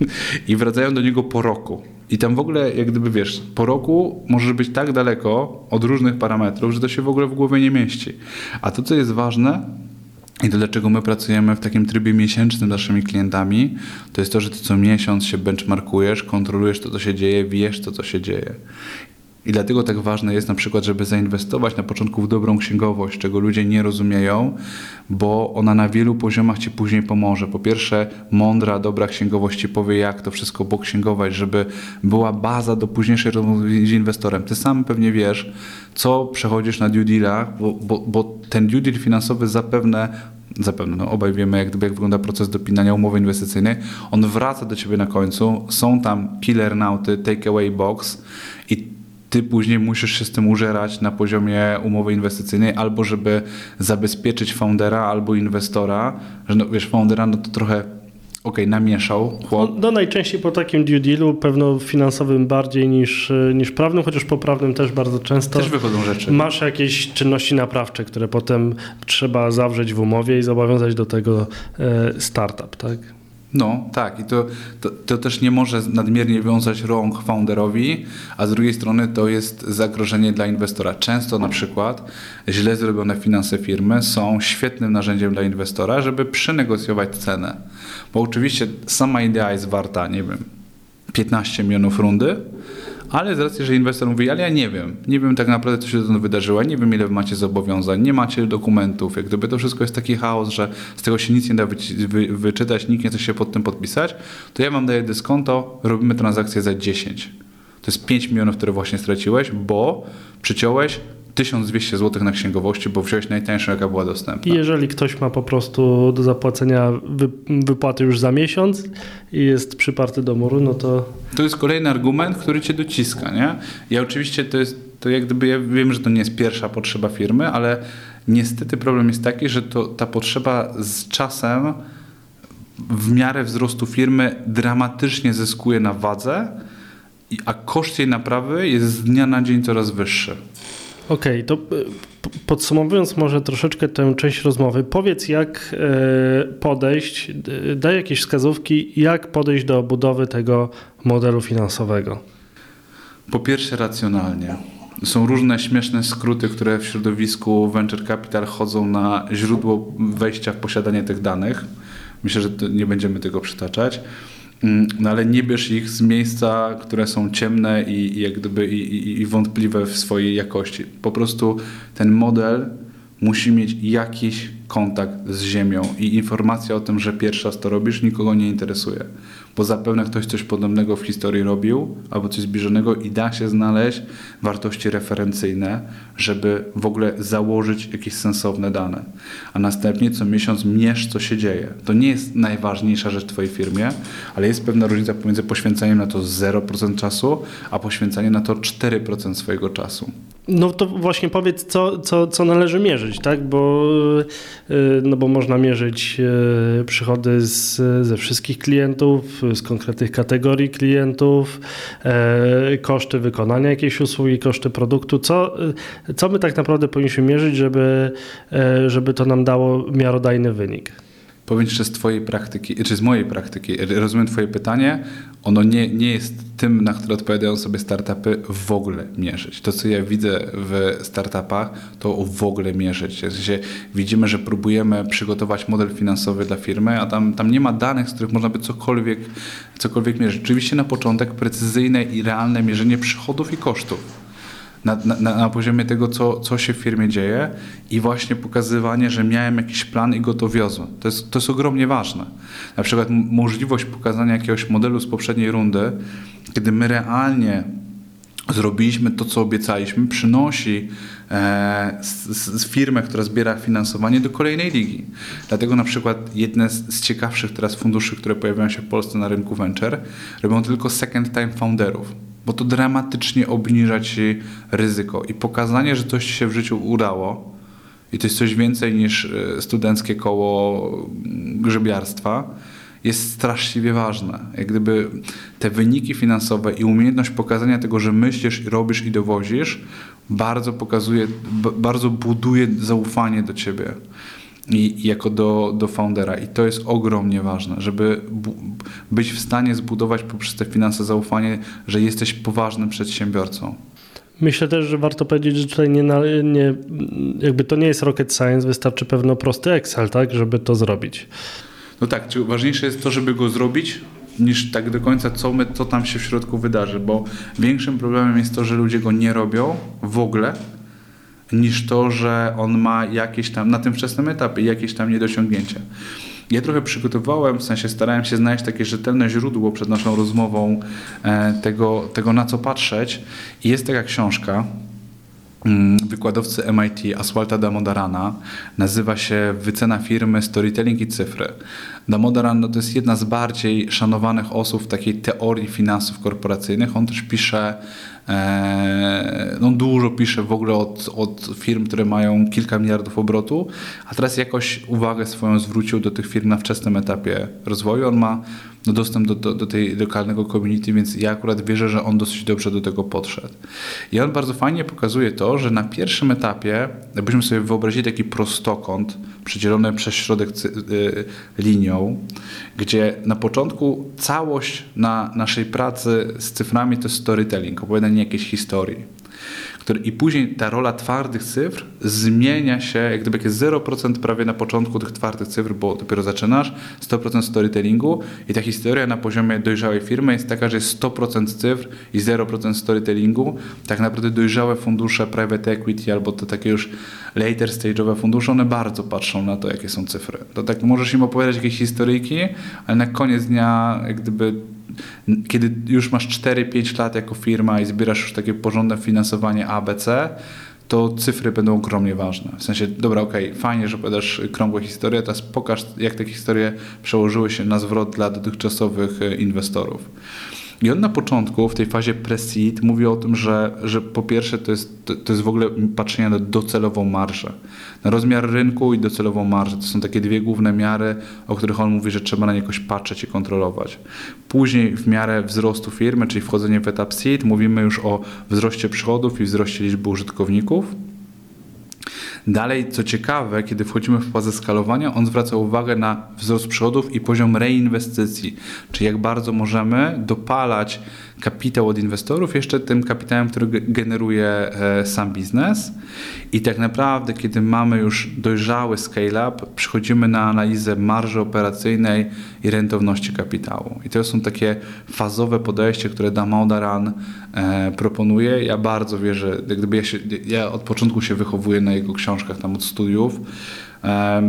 I wracają do niego po roku. I tam w ogóle, jak gdyby wiesz, po roku możesz być tak daleko od różnych parametrów, że to się w ogóle w głowie nie mieści. A to, co jest ważne, i to dlaczego my pracujemy w takim trybie miesięcznym z naszymi klientami, to jest to, że ty co miesiąc się benchmarkujesz, kontrolujesz to, co się dzieje, wiesz to, co się dzieje. I dlatego tak ważne jest na przykład, żeby zainwestować na początku w dobrą księgowość, czego ludzie nie rozumieją, bo ona na wielu poziomach ci później pomoże. Po pierwsze, mądra, dobra księgowość ci powie, jak to wszystko poksięgować, żeby była baza do późniejszej rozmowy z inwestorem. Ty sam pewnie wiesz, co przechodzisz na due dealach, bo, bo, bo ten due deal finansowy zapewne zapewne, no obaj wiemy, jak, jak wygląda proces dopinania umowy inwestycyjnej. On wraca do ciebie na końcu, są tam killer nauty, takeaway box i ty później musisz się z tym użerać na poziomie umowy inwestycyjnej, albo żeby zabezpieczyć foundera albo inwestora, że no, wiesz, foundera no to trochę ok, namieszał chłop. No, no, najczęściej po takim due dealu, pewno finansowym bardziej niż, niż prawnym, chociaż po prawnym też bardzo często. Też wychodzą rzeczy. Masz jakieś czynności naprawcze, które potem trzeba zawrzeć w umowie i zobowiązać do tego e, startup, tak? No, tak. I to, to, to, też nie może nadmiernie wiązać rąk founderowi, a z drugiej strony to jest zagrożenie dla inwestora. Często na przykład źle zrobione finanse firmy są świetnym narzędziem dla inwestora, żeby przynegocjować cenę. Bo oczywiście sama idea jest warta, nie wiem, 15 milionów rundy, ale z racji, że inwestor mówi, ale ja nie wiem, nie wiem tak naprawdę, co się to wydarzyło, nie wiem, ile macie zobowiązań, nie macie dokumentów, jak gdyby to wszystko jest taki chaos, że z tego się nic nie da wy, wy, wyczytać, nikt nie chce się pod tym podpisać, to ja wam daję dyskonto, robimy transakcję za 10. To jest 5 milionów, które właśnie straciłeś, bo przyciąłeś 1200 zł na księgowości, bo wziąłeś najtańszą, jaka była dostępna. I jeżeli ktoś ma po prostu do zapłacenia wy, wypłaty już za miesiąc i jest przyparty do muru, no to... To jest kolejny argument, który cię dociska, nie? Ja oczywiście to jest, to jak gdyby, ja wiem, że to nie jest pierwsza potrzeba firmy, ale niestety problem jest taki, że to, ta potrzeba z czasem w miarę wzrostu firmy dramatycznie zyskuje na wadze, a koszt jej naprawy jest z dnia na dzień coraz wyższy. Okej, okay, to e, podsumowując może troszeczkę tę część rozmowy, powiedz jak e, podejść, daj jakieś wskazówki, jak podejść do budowy tego modelu finansowego. Po pierwsze racjonalnie. Są różne śmieszne skróty, które w środowisku venture capital chodzą na źródło wejścia w posiadanie tych danych. Myślę, że nie będziemy tego przytaczać. Mm, no ale nie bierz ich z miejsca, które są ciemne i, i jak gdyby i, i, i wątpliwe w swojej jakości. Po prostu ten model musi mieć jakiś kontakt z ziemią i informacja o tym, że pierwszy raz to robisz, nikogo nie interesuje bo zapewne ktoś coś podobnego w historii robił, albo coś zbliżonego i da się znaleźć wartości referencyjne, żeby w ogóle założyć jakieś sensowne dane. A następnie co miesiąc mierz, co się dzieje. To nie jest najważniejsza rzecz w Twojej firmie, ale jest pewna różnica pomiędzy poświęcaniem na to 0% czasu, a poświęcaniem na to 4% swojego czasu. No to właśnie powiedz, co, co, co należy mierzyć, tak? Bo, y, no bo można mierzyć y, przychody z, ze wszystkich klientów, z konkretnych kategorii klientów, e, koszty wykonania jakiejś usługi, koszty produktu. Co, y, co my tak naprawdę powinniśmy mierzyć, żeby, e, żeby to nam dało miarodajny wynik? powiem Ci, że z Twojej praktyki, czy z mojej praktyki, rozumiem Twoje pytanie, ono nie, nie jest tym, na które odpowiadają sobie startupy, w ogóle mierzyć. To, co ja widzę w startupach, to w ogóle mierzyć. W sensie widzimy, że próbujemy przygotować model finansowy dla firmy, a tam, tam nie ma danych, z których można by cokolwiek, cokolwiek mierzyć. Oczywiście na początek precyzyjne i realne mierzenie przychodów i kosztów na, na, na poziomie tego, co, co się w firmie dzieje i właśnie pokazywanie, że miałem jakiś plan i go to wiozłem. To jest, to jest ogromnie ważne. Na przykład możliwość pokazania jakiegoś modelu z poprzedniej rundy, kiedy my realnie zrobiliśmy to, co obiecaliśmy, przynosi e, z, z firmę, która zbiera finansowanie do kolejnej ligi. Dlatego na przykład jedne z, z, ciekawszych teraz funduszy, które pojawiają się w Polsce na rynku venture, robią tylko second time founderów bo to dramatycznie obniża ci ryzyko i pokazanie, że coś ci się w życiu udało i to jest coś więcej niż e, studenckie koło mm, grzebiarstwa, jest straszliwie ważne. Jak gdyby te wyniki finansowe i umiejętność pokazania tego, że myślisz, robisz i dowozisz, bardzo pokazuje, bardzo buduje zaufanie do ciebie i jako do, do foundera. I to jest ogromnie ważne, żeby być w stanie zbudować poprzez te finanse zaufanie, że jesteś poważnym przedsiębiorcą. Myślę też, że warto powiedzieć, że tutaj nie, nie, jakby to nie jest rocket science, wystarczy pewno prosty Excel, tak, żeby to zrobić. No tak, czy ważniejsze jest to, żeby go zrobić, niż tak do końca, co, my, co tam się w środku wydarzy, bo większym problemem jest to, że ludzie go nie robią w ogóle, niż to, że on ma jakieś tam, na tym wczesnym etapie, jakieś tam niedociągnięcia. Ja trochę przygotowałem, w sensie starałem się znaleźć takie rzetelne źródło przed naszą rozmową e, tego, tego na co patrzeć. I jest taka książka, mm, wykładowcy MIT Aswalta Damodarana. Nazywa się Wycena firmy, storytelling i cyfry. Damodaran no, to jest jedna z bardziej szanowanych osób w takiej teorii finansów korporacyjnych. On też pisze no dużo pisze w ogóle od, od firm, które mają kilka miliardów obrotu, a teraz jakoś uwagę swoją zwrócił do tych firm na wczesnym etapie rozwoju. On ma no, dostęp do, do, do tej lokalnego community, więc ja akurat wierzę, że on dosyć dobrze do tego podszedł. I on bardzo fajnie pokazuje to, że na pierwszym etapie, jakbyśmy sobie wyobrazili taki prostokąt przedzielony przez środek y, linią, gdzie na początku całość na naszej pracy z cyframi to jest storytelling, opowiadanie jakiejś historii który, i później ta rola twardych cyfr zmienia się, jak gdyby jest 0% prawie na początku tych twardych cyfr, bo dopiero zaczynasz, 100% storytellingu i ta historia na poziomie dojrzałej firmy jest taka, że jest 100% cyfr i 0% storytellingu. Tak naprawdę dojrzałe fundusze private equity albo to takie już later stage'owe fundusze, one bardzo patrzą na to, jakie są cyfry. To tak możesz im opowiadać jakieś historyjki, ale na koniec dnia jak gdyby kiedy już masz 4-5 lat jako firma i zbierasz już takie porządne finansowanie ABC, to cyfry będą ogromnie ważne. W sensie, dobra, okej, okay, fajnie, że podasz krągłe historie, teraz pokaż, jak te historie przełożyły się na zwrot dla dotychczasowych e, inwestorów. I on na początku, w tej fazie pre-seed, mówi o tym, że, że po pierwsze to jest, to, to jest w ogóle patrzenie na docelową marżę. Na rozmiar rynku i docelową marżę. To są takie dwie główne miary, o których on mówi, że trzeba na nie jakoś patrzeć i kontrolować. Później w miarę wzrostu firmy, czyli wchodzenie w etap seed, mówimy już o wzroście przychodów i wzroście liczby użytkowników. Dalej, co ciekawe, kiedy wchodzimy w fazę skalowania, on zwraca uwagę na wzrost przychodów i poziom reinwestycji, czyli jak bardzo możemy dopalać kapitał od inwestorów jeszcze tym kapitałem, który generuje e, sam biznes. I tak naprawdę, kiedy mamy już dojrzały scale-up, przychodzimy na analizę marży operacyjnej i rentowności kapitału. I to są takie fazowe podejście, które Damodaran e, proponuje. Ja bardzo wierzę, gdyby ja, się, ja od początku się wychowuję na jego książkach tam od studiów.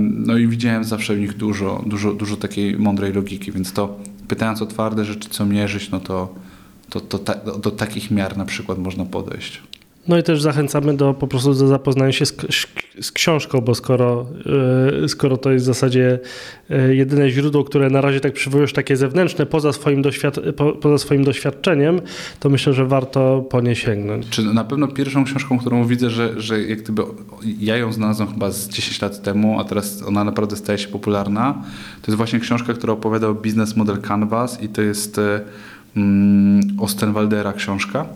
No i widziałem zawsze w nich dużo, dużo, dużo takiej mądrej logiki, więc to pytając o twarde rzeczy, co mierzyć, no to to, to ta, do takich miar na przykład można podejść. No i też zachęcamy do po prostu do zapoznania się z, z książką, bo skoro, yy, skoro to jest w zasadzie yy, jedyne źródło, które na razie tak przywołujesz takie zewnętrzne, poza swoim, doświad po, poza swoim doświadczeniem, to myślę, że warto po nie sięgnąć. Czy na pewno pierwszą książką, którą widzę, że, że jak gdyby ja ją znalazłem chyba z 10 lat temu, a teraz ona naprawdę staje się popularna, to jest właśnie książka, która opowiada o Business Model Canvas i to jest yy, Mm, Ostenwaldera książka.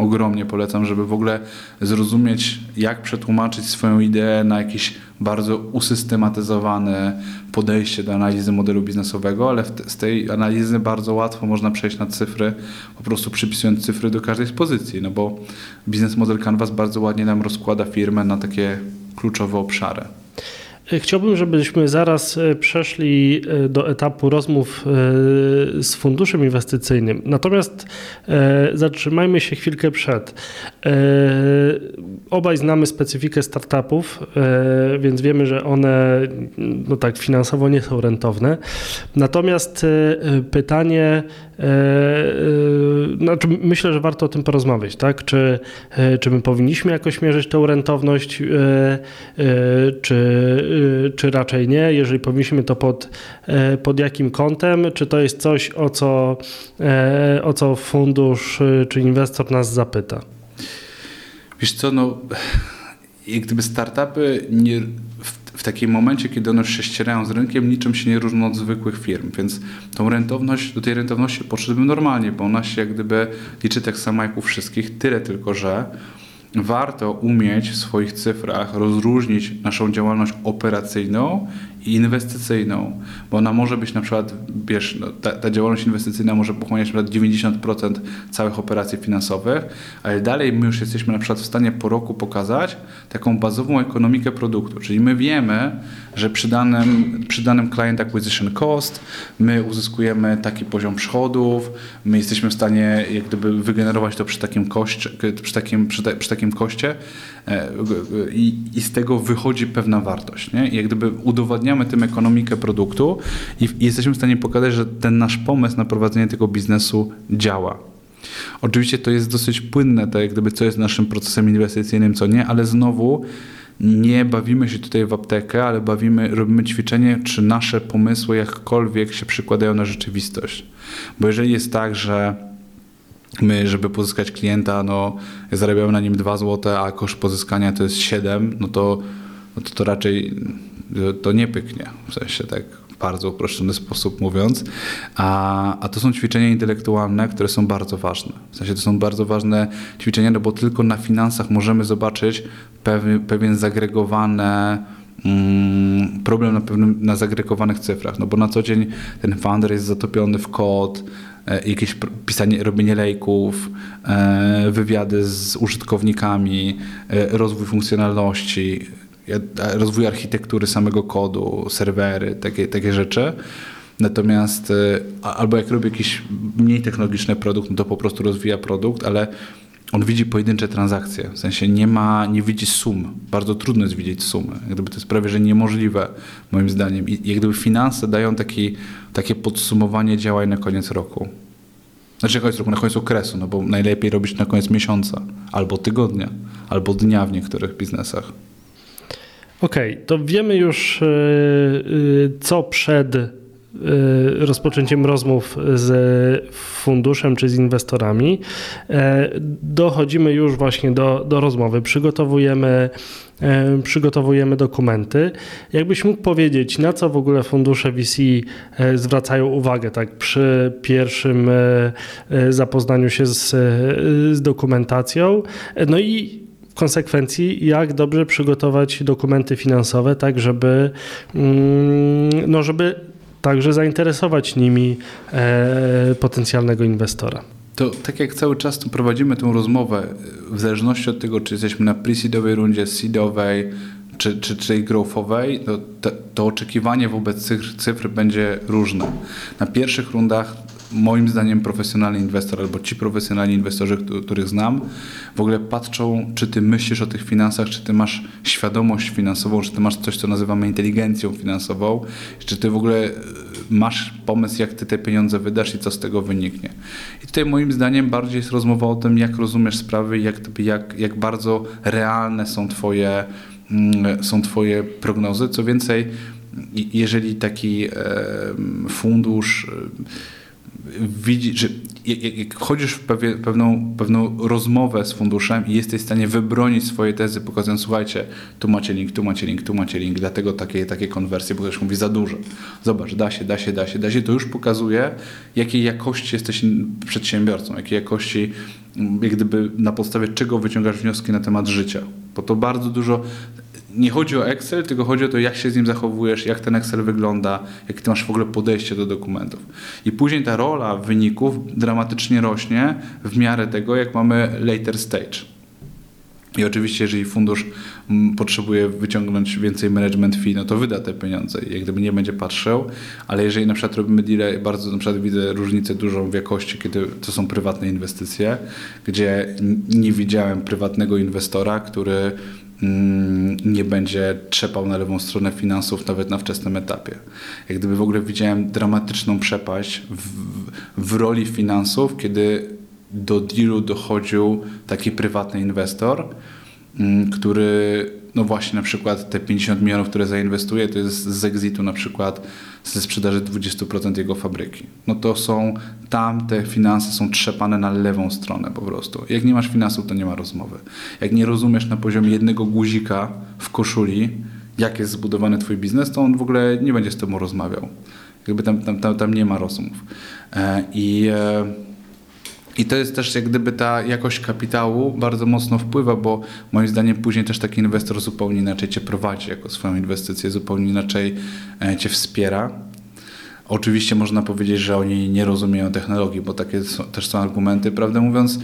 Ogromnie polecam, żeby w ogóle zrozumieć, jak przetłumaczyć swoją ideę na jakieś bardzo usystematyzowane podejście do analizy modelu biznesowego, ale z tej analizy bardzo łatwo można przejść na cyfry, po prostu przypisując cyfry do każdej z pozycji, no bo biznes model Canvas bardzo ładnie nam rozkłada firmę na takie kluczowe obszary. Chciałbym, żebyśmy zaraz e, przeszli e, do etapu rozmów e, z funduszem inwestycyjnym. Natomiast zatrzymajmy się chwilkę przed. Obaj znamy specyfikę startupów, więc wiemy, że one no tak finansowo nie są rentowne. Natomiast pytanie, znaczy myślę, że warto o tym porozmawiać, tak? Czy, czy my powinniśmy jakoś mierzyć tą rentowność, czy czy raczej nie? Jeżeli powinniśmy to pod, e, pod jakim kątem? Czy to jest coś, o co, e, o co fundusz y, czy inwestor nas zapyta? Wiesz co, no jak gdyby startupy nie, w, w takim momencie, kiedy one się ścierają z rynkiem, niczym się nie różnią od zwykłych firm, więc tą rentowność, do tej rentowności podszedłbym normalnie, bo ona się jak gdyby liczy tak samo jak u wszystkich, tyle tylko, że warto umieć w swoich cyfrach rozróżnić naszą działalność operacyjną i inwestycyjną, bo ona może być na przykład, wiesz, no, ta, ta, działalność inwestycyjna może pochłaniać na przykład 90% całych operacji finansowych, ale dalej my już jesteśmy na przykład w stanie po roku pokazać taką bazową ekonomikę produktu, czyli my wiemy, że przy danym, przy danym client acquisition cost my uzyskujemy taki poziom przychodów, my jesteśmy w stanie jak gdyby wygenerować to przy takim koście, przy takim, przy, te, przy takim koście e, i, i z tego wychodzi pewna wartość, nie? I jak gdyby udowadniamy tym ekonomikę produktu i, jesteśmy w stanie pokazać, że ten nasz pomysł na prowadzenie tego biznesu działa. Oczywiście to jest dosyć płynne, tak jak gdyby co jest naszym procesem inwestycyjnym, co nie, ale znowu nie bawimy się tutaj w aptekę, ale bawimy, robimy ćwiczenie, czy nasze pomysły jakkolwiek się przykładają na rzeczywistość. Bo jeżeli jest tak, że my, żeby pozyskać klienta, no zarabiamy na nim 2 zł, a koszt pozyskania to jest 7, no to, no to, to raczej to nie pyknie, w sensie tak bardzo uproszczony sposób mówiąc, a, a to są ćwiczenia intelektualne, które są bardzo ważne. W sensie to są bardzo ważne ćwiczenia, no bo tylko na finansach możemy zobaczyć pewien, pewien zagregowany mm, problem na pewnym, na zagregowanych cyfrach, no bo na co dzień ten funder jest zatopiony w kod, jakieś pisanie, robienie lejków, e, wywiady z użytkownikami, e, rozwój funkcjonalności, rozwój architektury samego kodu, serwery, takie, takie rzeczy. Natomiast albo jak robi jakiś mniej technologiczny produkt, no to po prostu rozwija produkt, ale on widzi pojedyncze transakcje, w sensie nie ma, nie widzi sum. Bardzo trudno jest widzieć sumy. Jak gdyby to jest prawie, że niemożliwe moim zdaniem. I jak gdyby finanse dają taki, takie podsumowanie działań na koniec roku. Znaczy na koniec roku, na koniec okresu, no bo najlepiej robić na koniec miesiąca, albo tygodnia, albo dnia w niektórych biznesach. Okej, okay, to wiemy już, e, e, co przed rozpoczęciem rozmów z funduszem czy z inwestorami. Dochodzimy już właśnie do, do rozmowy. Przygotowujemy, przygotowujemy dokumenty. Jakbyś mógł powiedzieć, na co w ogóle fundusze VC zwracają uwagę tak przy pierwszym zapoznaniu się z, z dokumentacją? No i konsekwencji, jak dobrze przygotować dokumenty finansowe, tak żeby, mm, no żeby także zainteresować nimi e, potencjalnego inwestora. To tak jak cały czas tu prowadzimy tę rozmowę, w zależności od tego, czy jesteśmy na pre-seedowej rundzie, seedowej, czy, czy, czy growthowej, to, to, to oczekiwanie wobec cyfr, cyfr będzie różne. Na pierwszych rundach moim zdaniem profesjonalny inwestor albo ci profesjonalni inwestorzy, których znam, w ogóle patrzą, czy ty myślisz o tych finansach, czy ty masz świadomość finansową, czy ty masz coś, co nazywamy inteligencją finansową, czy ty w ogóle e, masz pomysł, jak ty te pieniądze wydasz i co z tego wyniknie. I tutaj moim zdaniem bardziej jest rozmowa o tym, jak rozumiesz sprawy, jak, jak, jak bardzo realne są twoje, mm, są twoje prognozy. Co więcej, jeżeli taki fundusz widzi, że jak, wchodzisz w pewien, pewną, pewną rozmowę z funduszem i jesteś w stanie wybronić swoje tezy, pokazując, słuchajcie, tu macie link, tu macie link, tu macie link, dlatego takie, takie konwersje, bo ktoś mówi za dużo. Zobacz, da się, da się, da się, da się. To już pokazuje, jakiej jakości jesteś przedsiębiorcą, jakiej jakości, jak gdyby na podstawie czego wyciągasz wnioski na temat życia. Bo to bardzo dużo nie chodzi o Excel, tylko chodzi o to, jak się z nim zachowujesz, jak ten Excel wygląda, jak ty masz w ogóle podejście do dokumentów. I później ta rola wyników dramatycznie rośnie w miarę tego, jak mamy later stage. I oczywiście, jeżeli fundusz mm, potrzebuje wyciągnąć więcej management fee, no to wyda te pieniądze jak gdyby nie będzie patrzył, ale jeżeli na przykład robimy deal, bardzo na przykład widzę różnicę dużą w jakości, kiedy to są prywatne inwestycje, gdzie nie widziałem prywatnego inwestora, który nie będzie trzepał na lewą stronę finansów nawet na wczesnym etapie. Jak gdyby w ogóle widziałem dramatyczną przepaść w, w roli finansów, kiedy do dealu dochodził taki prywatny inwestor, mm, który no właśnie na przykład te 50 milionów, które zainwestuje, to jest z exitu na przykład ze sprzedaży 20% jego fabryki. No to są, tam te finanse są trzepane na lewą stronę po prostu. Jak nie masz finansów, to nie ma rozmowy. Jak nie rozumiesz na poziomie jednego guzika w koszuli, jak jest zbudowany twój biznes, to on w ogóle nie będzie z tobą rozmawiał. Jakby tam, tam, tam, tam nie ma rozmów. E, I e, i to jest też jak gdyby ta jakość kapitału bardzo mocno wpływa, bo moim zdaniem później też taki inwestor zupełnie inaczej cię prowadzi jako swoją inwestycję, zupełnie inaczej e, cię wspiera. Oczywiście można powiedzieć, że oni nie rozumieją technologii, bo takie są, też są argumenty. Prawdę mówiąc,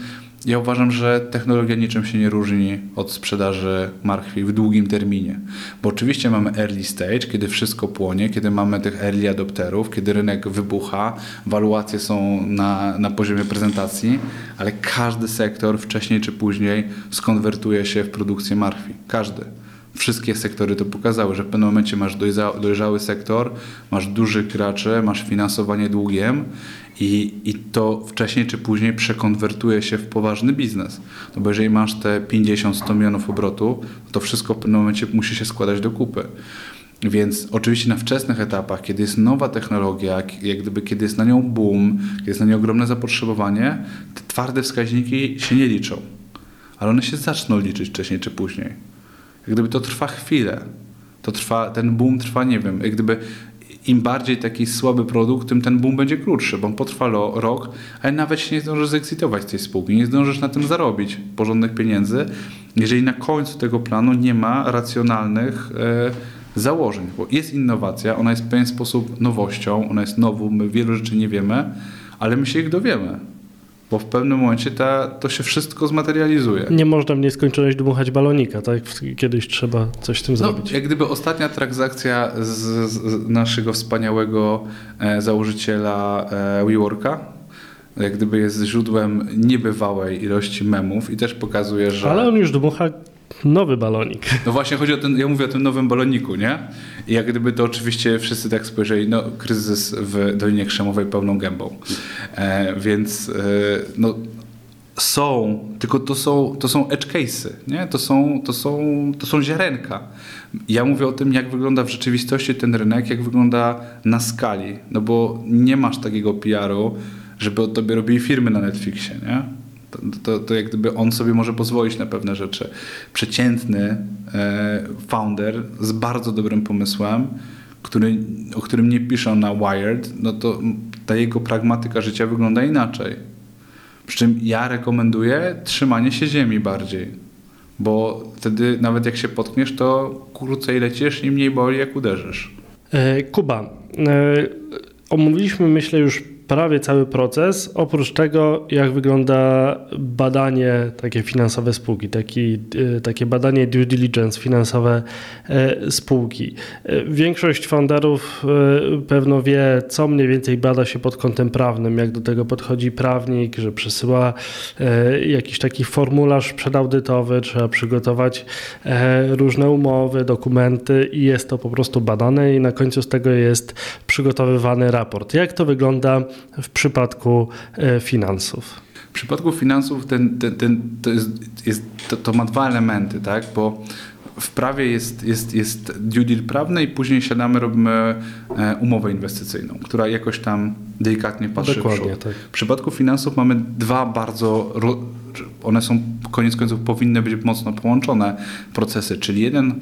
ja uważam, że technologia niczym się nie różni od sprzedaży marchwi w długim terminie. Bo oczywiście mamy early stage, kiedy wszystko płonie, kiedy mamy tych early adopterów, kiedy rynek wybucha, waluacje są na, na poziomie prezentacji, ale każdy sektor wcześniej czy później skonwertuje się w produkcję marchwi. Każdy wszystkie sektory to pokazały, że w pewnym momencie masz dojrzały sektor, masz dużych graczy, masz finansowanie długiem i, I to wcześniej czy później przekonwertuje się w poważny biznes. No bo jeżeli masz te 50-100 milionów obrotu, to wszystko w pewnym momencie musi się składać do kupy. Więc oczywiście na wczesnych etapach, kiedy jest nowa technologia, jak gdyby kiedy jest na nią boom, kiedy jest na nią ogromne zapotrzebowanie, te twarde wskaźniki się nie liczą. Ale one się zaczną liczyć wcześniej czy później. Gdyby to trwa chwilę. To trwa, ten boom trwa, nie wiem, jak gdyby im bardziej taki słaby produkt, tym ten boom będzie krótszy, bo on potrwa rok, ale nawet się nie zdążysz zeksitować tej spółki, nie zdążysz na tym zarobić porządnych pieniędzy, jeżeli na końcu tego planu nie ma racjonalnych e, założeń. Bo jest innowacja, ona jest w pewien sposób nowością, ona jest nową, my wielu rzeczy nie wiemy, ale my się ich dowiemy bo w pewnym momencie ta, to się wszystko zmaterializuje. Nie można w nieskończoność dmuchać balonika, tak? Kiedyś trzeba coś z tym no, zrobić. Jak gdyby ostatnia transakcja z, z naszego wspaniałego e, założyciela e, WeWorka, jak gdyby jest źródłem niebywałej ilości memów i też pokazuje, że... Ale on już dmucha nowy balonik. No właśnie chodzi o ten, ja mówię o tym nowym baloniku, nie? I jak gdyby to oczywiście wszyscy tak spojrzeli, no kryzys w Dolinie Krzemowej pełną gębą. E, więc e, no są, tylko to są, to są edge case'y, nie? To są, to, są, to są ziarenka. Ja mówię o tym, jak wygląda w rzeczywistości ten rynek, jak wygląda na skali, no bo nie masz takiego PR-u, żeby o tobie robili firmy na Netflixie, nie? To, to, jak gdyby on sobie może pozwolić na pewne rzeczy. Przeciętny e, founder z bardzo dobrym pomysłem, który, o którym nie piszą na Wired, no to ta jego pragmatyka życia wygląda inaczej. Przy czym ja rekomenduję trzymanie się ziemi bardziej, bo wtedy nawet jak się potkniesz, to krócej lecisz i mniej boli jak uderzysz. E, Kuba, e, omówiliśmy myślę już prawie cały proces. Oprócz tego, jak wygląda badanie takie finansowe spółki, taki, e, takie badanie due diligence finansowe e, spółki. E, większość founderów pewno wie, co mniej więcej bada się pod kątem prawnym, jak do tego podchodzi prawnik, że przesyła jakiś taki formularz przedaudytowy, trzeba przygotować różne umowy, dokumenty i jest to po prostu badane i na końcu z tego jest przygotowywany raport. Jak to wygląda w przypadku e, finansów? W przypadku finansów ten, ten, ten, to, jest, jest, to, to ma dwa elementy, tak? bo w prawie jest, jest, jest due deal prawny i później siadamy, robimy e, umowę inwestycyjną, która jakoś tam delikatnie patrzy Dokładnie, w tak. W przypadku finansów mamy dwa bardzo, one są koniec końców powinny być mocno połączone procesy, czyli jeden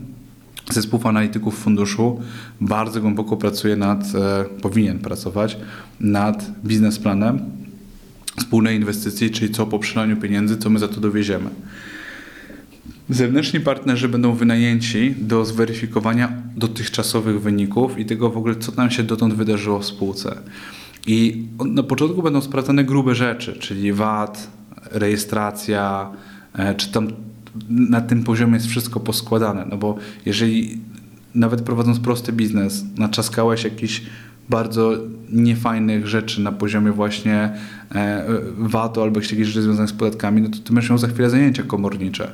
zespół analityków funduszu bardzo głęboko pracuje nad, e, powinien pracować nad biznesplanem wspólnej inwestycji, czyli co po przelaniu pieniędzy, co my za to dowieziemy. Zewnętrzni partnerzy będą wynajęci do zweryfikowania dotychczasowych wyników i tego w ogóle, co tam się dotąd wydarzyło w spółce. I na początku będą sprawdzane grube rzeczy, czyli VAT, rejestracja, e, czy tam na tym poziomie jest wszystko poskładane. No bo jeżeli nawet prowadząc prosty biznes, naczaskałeś jakiś bardzo niefajnych rzeczy na poziomie właśnie e, VAT-u albo jakieś rzeczy związane z podatkami, no to ty będziesz miał za chwilę zajęcia komornicze.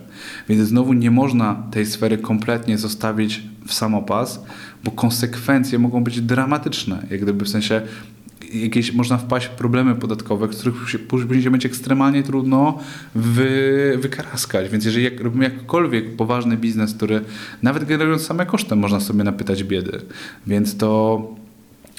Więc znowu nie można tej sfery kompletnie zostawić w samopas, bo konsekwencje mogą być dramatyczne. Jak gdyby w sensie jakieś można wpaść w problemy podatkowe, których się później będzie ekstremalnie trudno wy, wykaraskać. Więc jeżeli jak, robimy jakkolwiek poważny biznes, który nawet generując same koszty można sobie napytać biedy. Więc to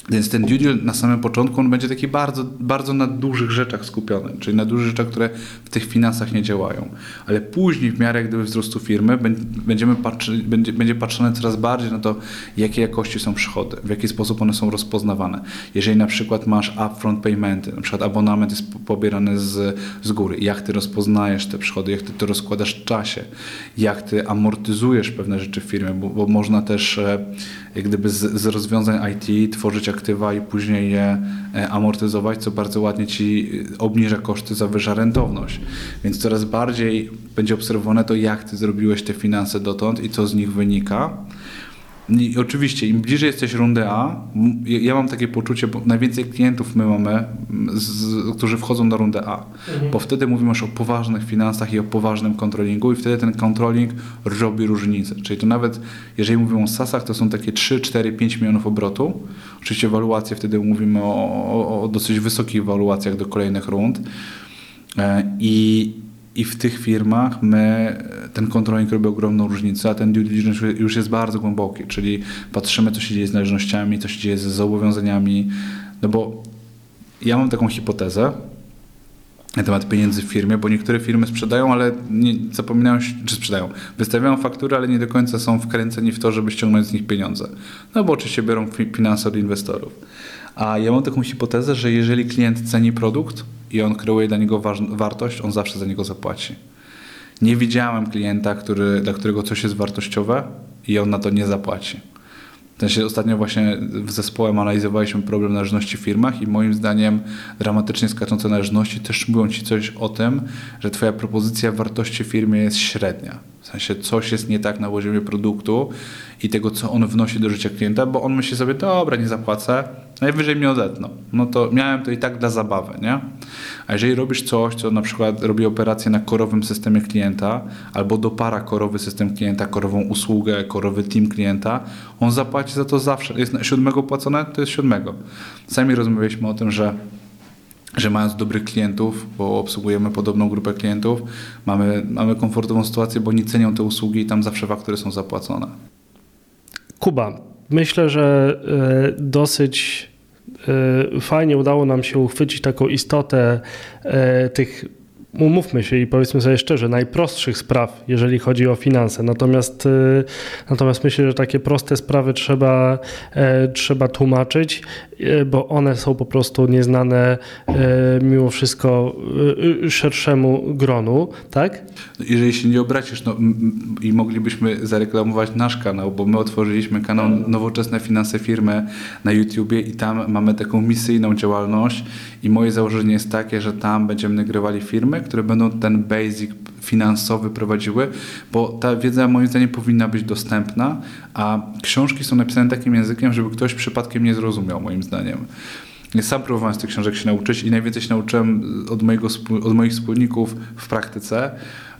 więc ten due deal na samym początku on będzie taki bardzo, bardzo na dużych rzeczach skupiony, czyli na dużych rzeczach, które w tych finansach nie działają. Ale później w miarę gdyby wzrostu firmy będziemy patrzy, będzie, będzie patrzone coraz bardziej na to, jakie jakości są przychody, w jaki sposób one są rozpoznawane. Jeżeli na przykład masz upfront paymenty, na przykład abonament jest pobierany z, z góry, jak ty rozpoznajesz te przychody, jak ty to rozkładasz w czasie, jak ty amortyzujesz pewne rzeczy w firmie, bo, bo można też e, gdyby z, z rozwiązań IT tworzyć aktywa i później je e, amortyzować, co bardzo ładnie ci e, obniża koszty, zawyża rentowność. Więc coraz bardziej będzie obserwowane to, jak ty zrobiłeś te finanse dotąd i co z nich wynika. I oczywiście, im bliżej jesteś rundy A, ja mam takie poczucie, bo najwięcej klientów my mamy, z, którzy wchodzą na rundę A, mhm. bo wtedy mówimy już o poważnych finansach i o poważnym kontrolingu i wtedy ten kontroling robi różnicę. Czyli to nawet, jeżeli mówimy o SASach, to są takie 3, 4, 5 milionów obrotu. Oczywiście waluacje, wtedy mówimy o, o, o dosyć wysokich waluacjach do kolejnych rund. E, I, i w tych firmach my, ten kontroling robi ogromną różnicę, a ten due diligence już jest bardzo głęboki, czyli patrzymy, co się dzieje z należnościami, co się dzieje z zobowiązaniami, no bo ja mam taką hipotezę na temat pieniędzy w firmie, bo niektóre firmy sprzedają, ale nie, zapominają, czy sprzedają, wystawiają faktury, ale nie do końca są wkręceni w to, żeby ściągnąć z nich pieniądze. No bo oczywiście biorą finanse od inwestorów. A ja mam taką hipotezę, że jeżeli klient ceni produkt, i on kreuje dla niego wartość, on zawsze za niego zapłaci. Nie widziałem klienta, który, dla którego coś jest wartościowe i on na to nie zapłaci. W sensie ostatnio właśnie w zespołem analizowaliśmy problem należności w firmach i moim zdaniem dramatycznie skaczące należności też mówią Ci coś o tym, że Twoja propozycja wartości firmie jest średnia. W sensie coś jest nie tak na poziomie produktu i tego, co on wnosi do życia klienta, bo on myśli sobie, dobra, nie zapłacę, najwyżej mnie odetną. No to miałem to i tak dla zabawy, nie? A jeżeli robisz coś, co na przykład robi operację na korowym systemie klienta, albo dopara korowy system klienta, korową usługę, korowy team klienta, on zapłaci za to zawsze. Jest siódmego płacone, to jest siódmego. Sami rozmawialiśmy o tym, że że mając dobrych klientów, bo obsługujemy podobną grupę klientów, mamy, mamy komfortową sytuację, bo oni cenią te usługi i tam zawsze faktury są zapłacone. Kuba, myślę, że e, dosyć e, fajnie udało nam się uchwycić taką istotę e, tych umówmy się i powiedzmy sobie szczerze, najprostszych spraw, jeżeli chodzi o finanse. Natomiast, y, natomiast myślę, że takie proste sprawy trzeba, e, trzeba tłumaczyć, e, bo one są po prostu nieznane e, mimo wszystko szerszemu gronu, tak? Jeżeli się nie obracisz no, i moglibyśmy zareklamować nasz kanał, bo my otworzyliśmy kanał Nowoczesne Finanse Firmy na YouTubie i tam mamy taką misyjną działalność i moje założenie jest takie, że tam będziemy nagrywali firmy, które będą ten basic finansowy prowadziły, bo ta wiedza moim zdaniem powinna być dostępna, a książki są napisane takim językiem, żeby ktoś przypadkiem nie zrozumiał moim zdaniem. Ja sam próbowałem z tych książek się nauczyć i najwięcej się nauczyłem od, mojego, od moich wspólników w praktyce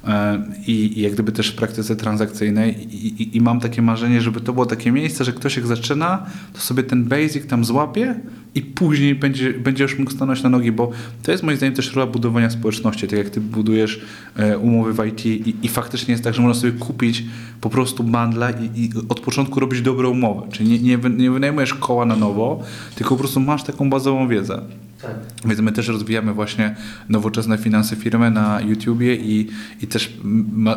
e, i, i jak gdyby też w praktyce transakcyjnej I, i, i, mam takie marzenie, żeby to było takie miejsce, że ktoś jak zaczyna, to sobie ten basic tam złapie, i później będzie, będziesz mógł stanąć na nogi, bo to jest moim zdaniem też rola budowania społeczności, tak jak ty budujesz e, umowy w IT i, i faktycznie jest tak, że można sobie kupić po prostu bandla i, i od początku robić dobrą umowę, czyli nie, nie, nie wynajmujesz koła na nowo, tylko po prostu masz taką bazową wiedzę. Tak. Więc my też rozwijamy właśnie nowoczesne finanse firmy na YouTubie i, i też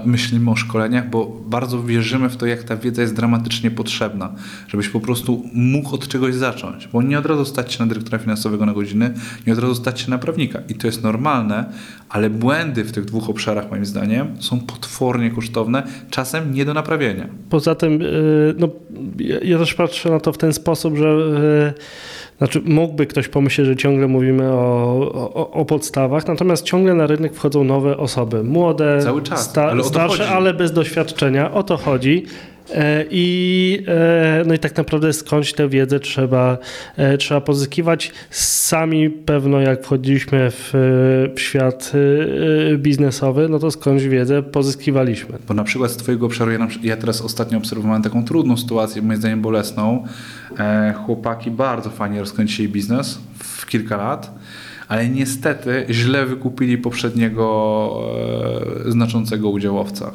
myślimy o szkoleniach, bo bardzo wierzymy w to, jak ta wiedza jest dramatycznie potrzebna, żebyś po prostu mógł od czegoś zacząć, bo nie od razu stać się na dyrektora finansowego na godziny, nie od razu stać się na prawnika i to jest normalne, ale błędy w tych dwóch obszarach moim zdaniem są potwornie kosztowne, czasem nie do naprawienia. Poza tym, y, no, ja- też patrzę na to w ten sposób, że y, znaczy mógłby ktoś pomyśleć, że ciągle mówimy o, o, o podstawach, natomiast ciągle na rynek wchodzą nowe osoby, młode, Cały czas, sta, ale starsze, ale bez doświadczenia. O to chodzi. E, I, e, no i tak naprawdę skądś tę wiedzę trzeba, e, trzeba pozyskiwać. Sami pewno jak wchodziliśmy w, w świat biznesowy, no to skądś wiedzę pozyskiwaliśmy. Bo na przykład z Twojego obszaru, ja, ja teraz ostatnio obserwowałem taką trudną sytuację, moim zdaniem bolesną. Chłopaki bardzo fajnie rozkręcili biznes w kilka lat, ale niestety źle wykupili poprzedniego znaczącego udziałowca.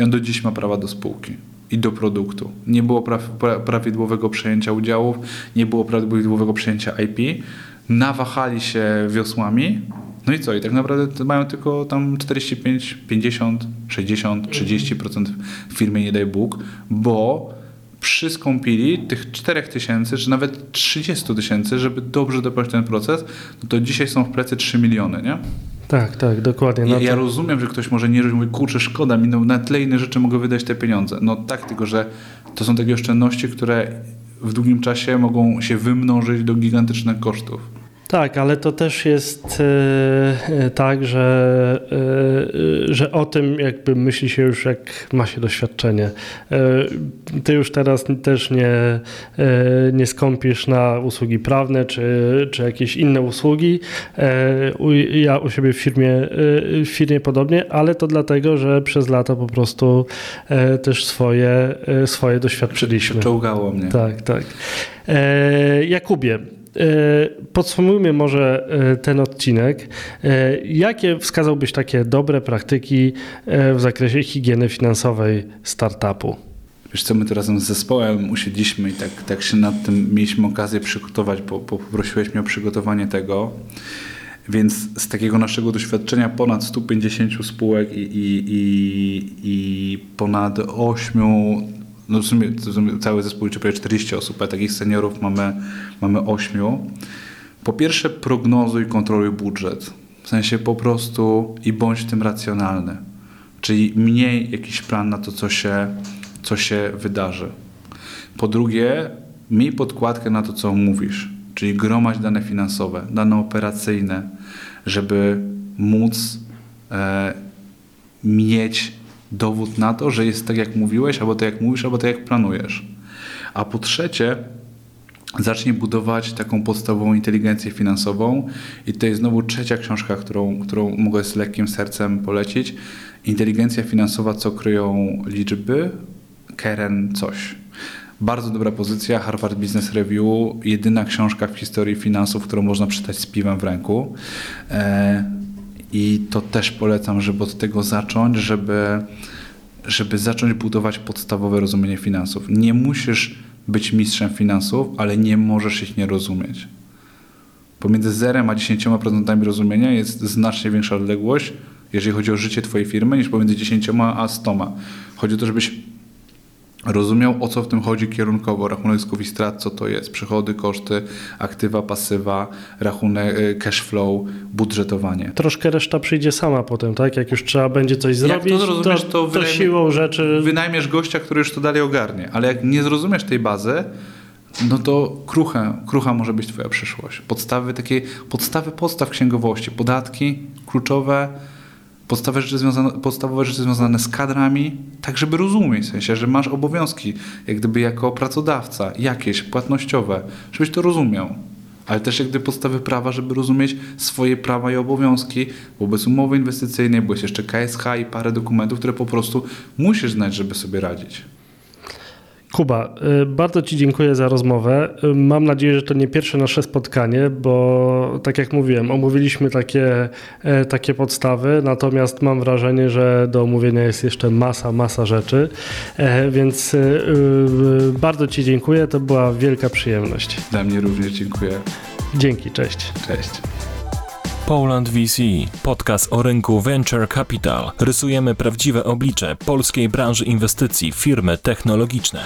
I on do dziś ma prawa do spółki i do produktu. Nie było pra, pra, prawidłowego przejęcia udziałów, nie było prawidłowego przejęcia IP. Nawahali się wiosłami. No i co? I tak naprawdę mają tylko tam 45, 50, 60, 30% w firmie, nie daj Bóg, bo przyskąpili tych 4 tysięcy, czy nawet 30 tysięcy, żeby dobrze doprowadzić ten proces, no to dzisiaj są w plecy 3 miliony, nie? Tak, tak, dokładnie. Ja, No ja to- rozumiem, że ktoś może nie rozumieć, mówi, kurczę, szkoda mi, no, na tle innych rzeczy mogę wydać te pieniądze. No tak, tylko że to są takie oszczędności, które w długim czasie mogą się wymnożyć do gigantycznych kosztów. Tak, ale to też jest e, e, tak, że, e, że o tym jakby myśli się już jak ma się doświadczenie. E, ty już teraz też nie, nie skąpisz na usługi prawne czy, czy jakieś inne usługi. U, ja u siebie w firmie, w firmie podobnie, ale to dlatego, że przez lata po prostu też swoje, swoje doświadczyliśmy. Czołgało mnie. Tak, tak. Jakubie, podsumujmy może e, ten odcinek. E, jakie wskazałbyś takie dobre praktyki e, w zakresie higieny finansowej startupu? Wiesz co, my tu razem z zespołem usiedliśmy i tak, tak się nad tym mieliśmy okazję przygotować, bo, bo poprosiłeś mnie o przygotowanie tego. Więc z takiego naszego doświadczenia ponad 150 spółek i, i, i, i ponad 8, no w sumie, w sumie cały zespół liczy prawie 40 osób, a takich seniorów mamy, mamy 8. Po pierwsze prognozuj kontroluj budżet. W sensie po prostu i bądź tym racjonalny. Czyli mniej jakiś plan na to, co się, co się wydarzy. Po drugie, miej podkładkę na to, co mówisz, czyli gromadź dane finansowe, dane operacyjne, żeby móc e, mieć dowód na to, że jest tak, jak mówiłeś, albo tak, jak mówisz, albo tak, jak planujesz. A po trzecie, zacznij budować taką podstawową inteligencję finansową. I to jest znowu trzecia książka, którą, którą mogę z lekkim sercem polecić. Inteligencja finansowa, co kryją liczby, Keren coś. Bardzo dobra pozycja, Harvard Business Review, jedyna książka w historii finansów, którą można przeczytać z piwem w ręku. E, I to też polecam, żeby od tego zacząć, żeby, żeby zacząć budować podstawowe rozumienie finansów. Nie musisz być mistrzem finansów, ale nie możesz ich nie rozumieć. Pomiędzy 0 a 10% rozumienia jest znacznie większa odległość, jeżeli chodzi o życie Twojej firmy, niż pomiędzy 10 a 100. Chodzi o to, żebyś rozumiał, o co w tym chodzi kierunkowo, rachunek zysków i strat, co to jest, przychody, koszty, aktywa, pasywa, rachunek, y, cash flow, budżetowanie. Troszkę reszta przyjdzie sama potem, tak? Jak już trzeba będzie coś Jak zrobić, to zrozumiesz, to to, wynajmie- siłą rzeczy... Wynajmiesz gościa, który już to dalej ogarnie, ale jak nie zrozumiesz tej bazy, no to krucha, krucha może być twoja przyszłość. Podstawy takie, podstawy podstaw księgowości, podatki kluczowe, podstawowe rzeczy, związane, podstawowe rzeczy związane z kadrami, tak żeby rozumieć, w sensie, że masz obowiązki, jak gdyby jako pracodawca, jakieś płatnościowe, żebyś to rozumiał. Ale też jak gdyby podstawy prawa, żeby rozumieć swoje prawa i obowiązki wobec umowy inwestycyjnej, bo jest jeszcze KSH i parę dokumentów, które po prostu musisz znać, żeby sobie radzić. Kuba, y, bardzo Ci dziękuję za rozmowę. Y, mam nadzieję, że to nie pierwsze nasze spotkanie, bo tak jak mówiłem, omówiliśmy takie, e, takie podstawy, natomiast mam wrażenie, że do omówienia jest jeszcze masa, masa rzeczy, E, więc y, bardzo Ci dziękuję, to była wielka przyjemność. Dla mnie również dziękuję. Dzięki, cześć. Cześć. Poland VC, podcast o rynku Venture Capital. Rysujemy prawdziwe oblicze polskiej branży inwestycji, firmy technologiczne.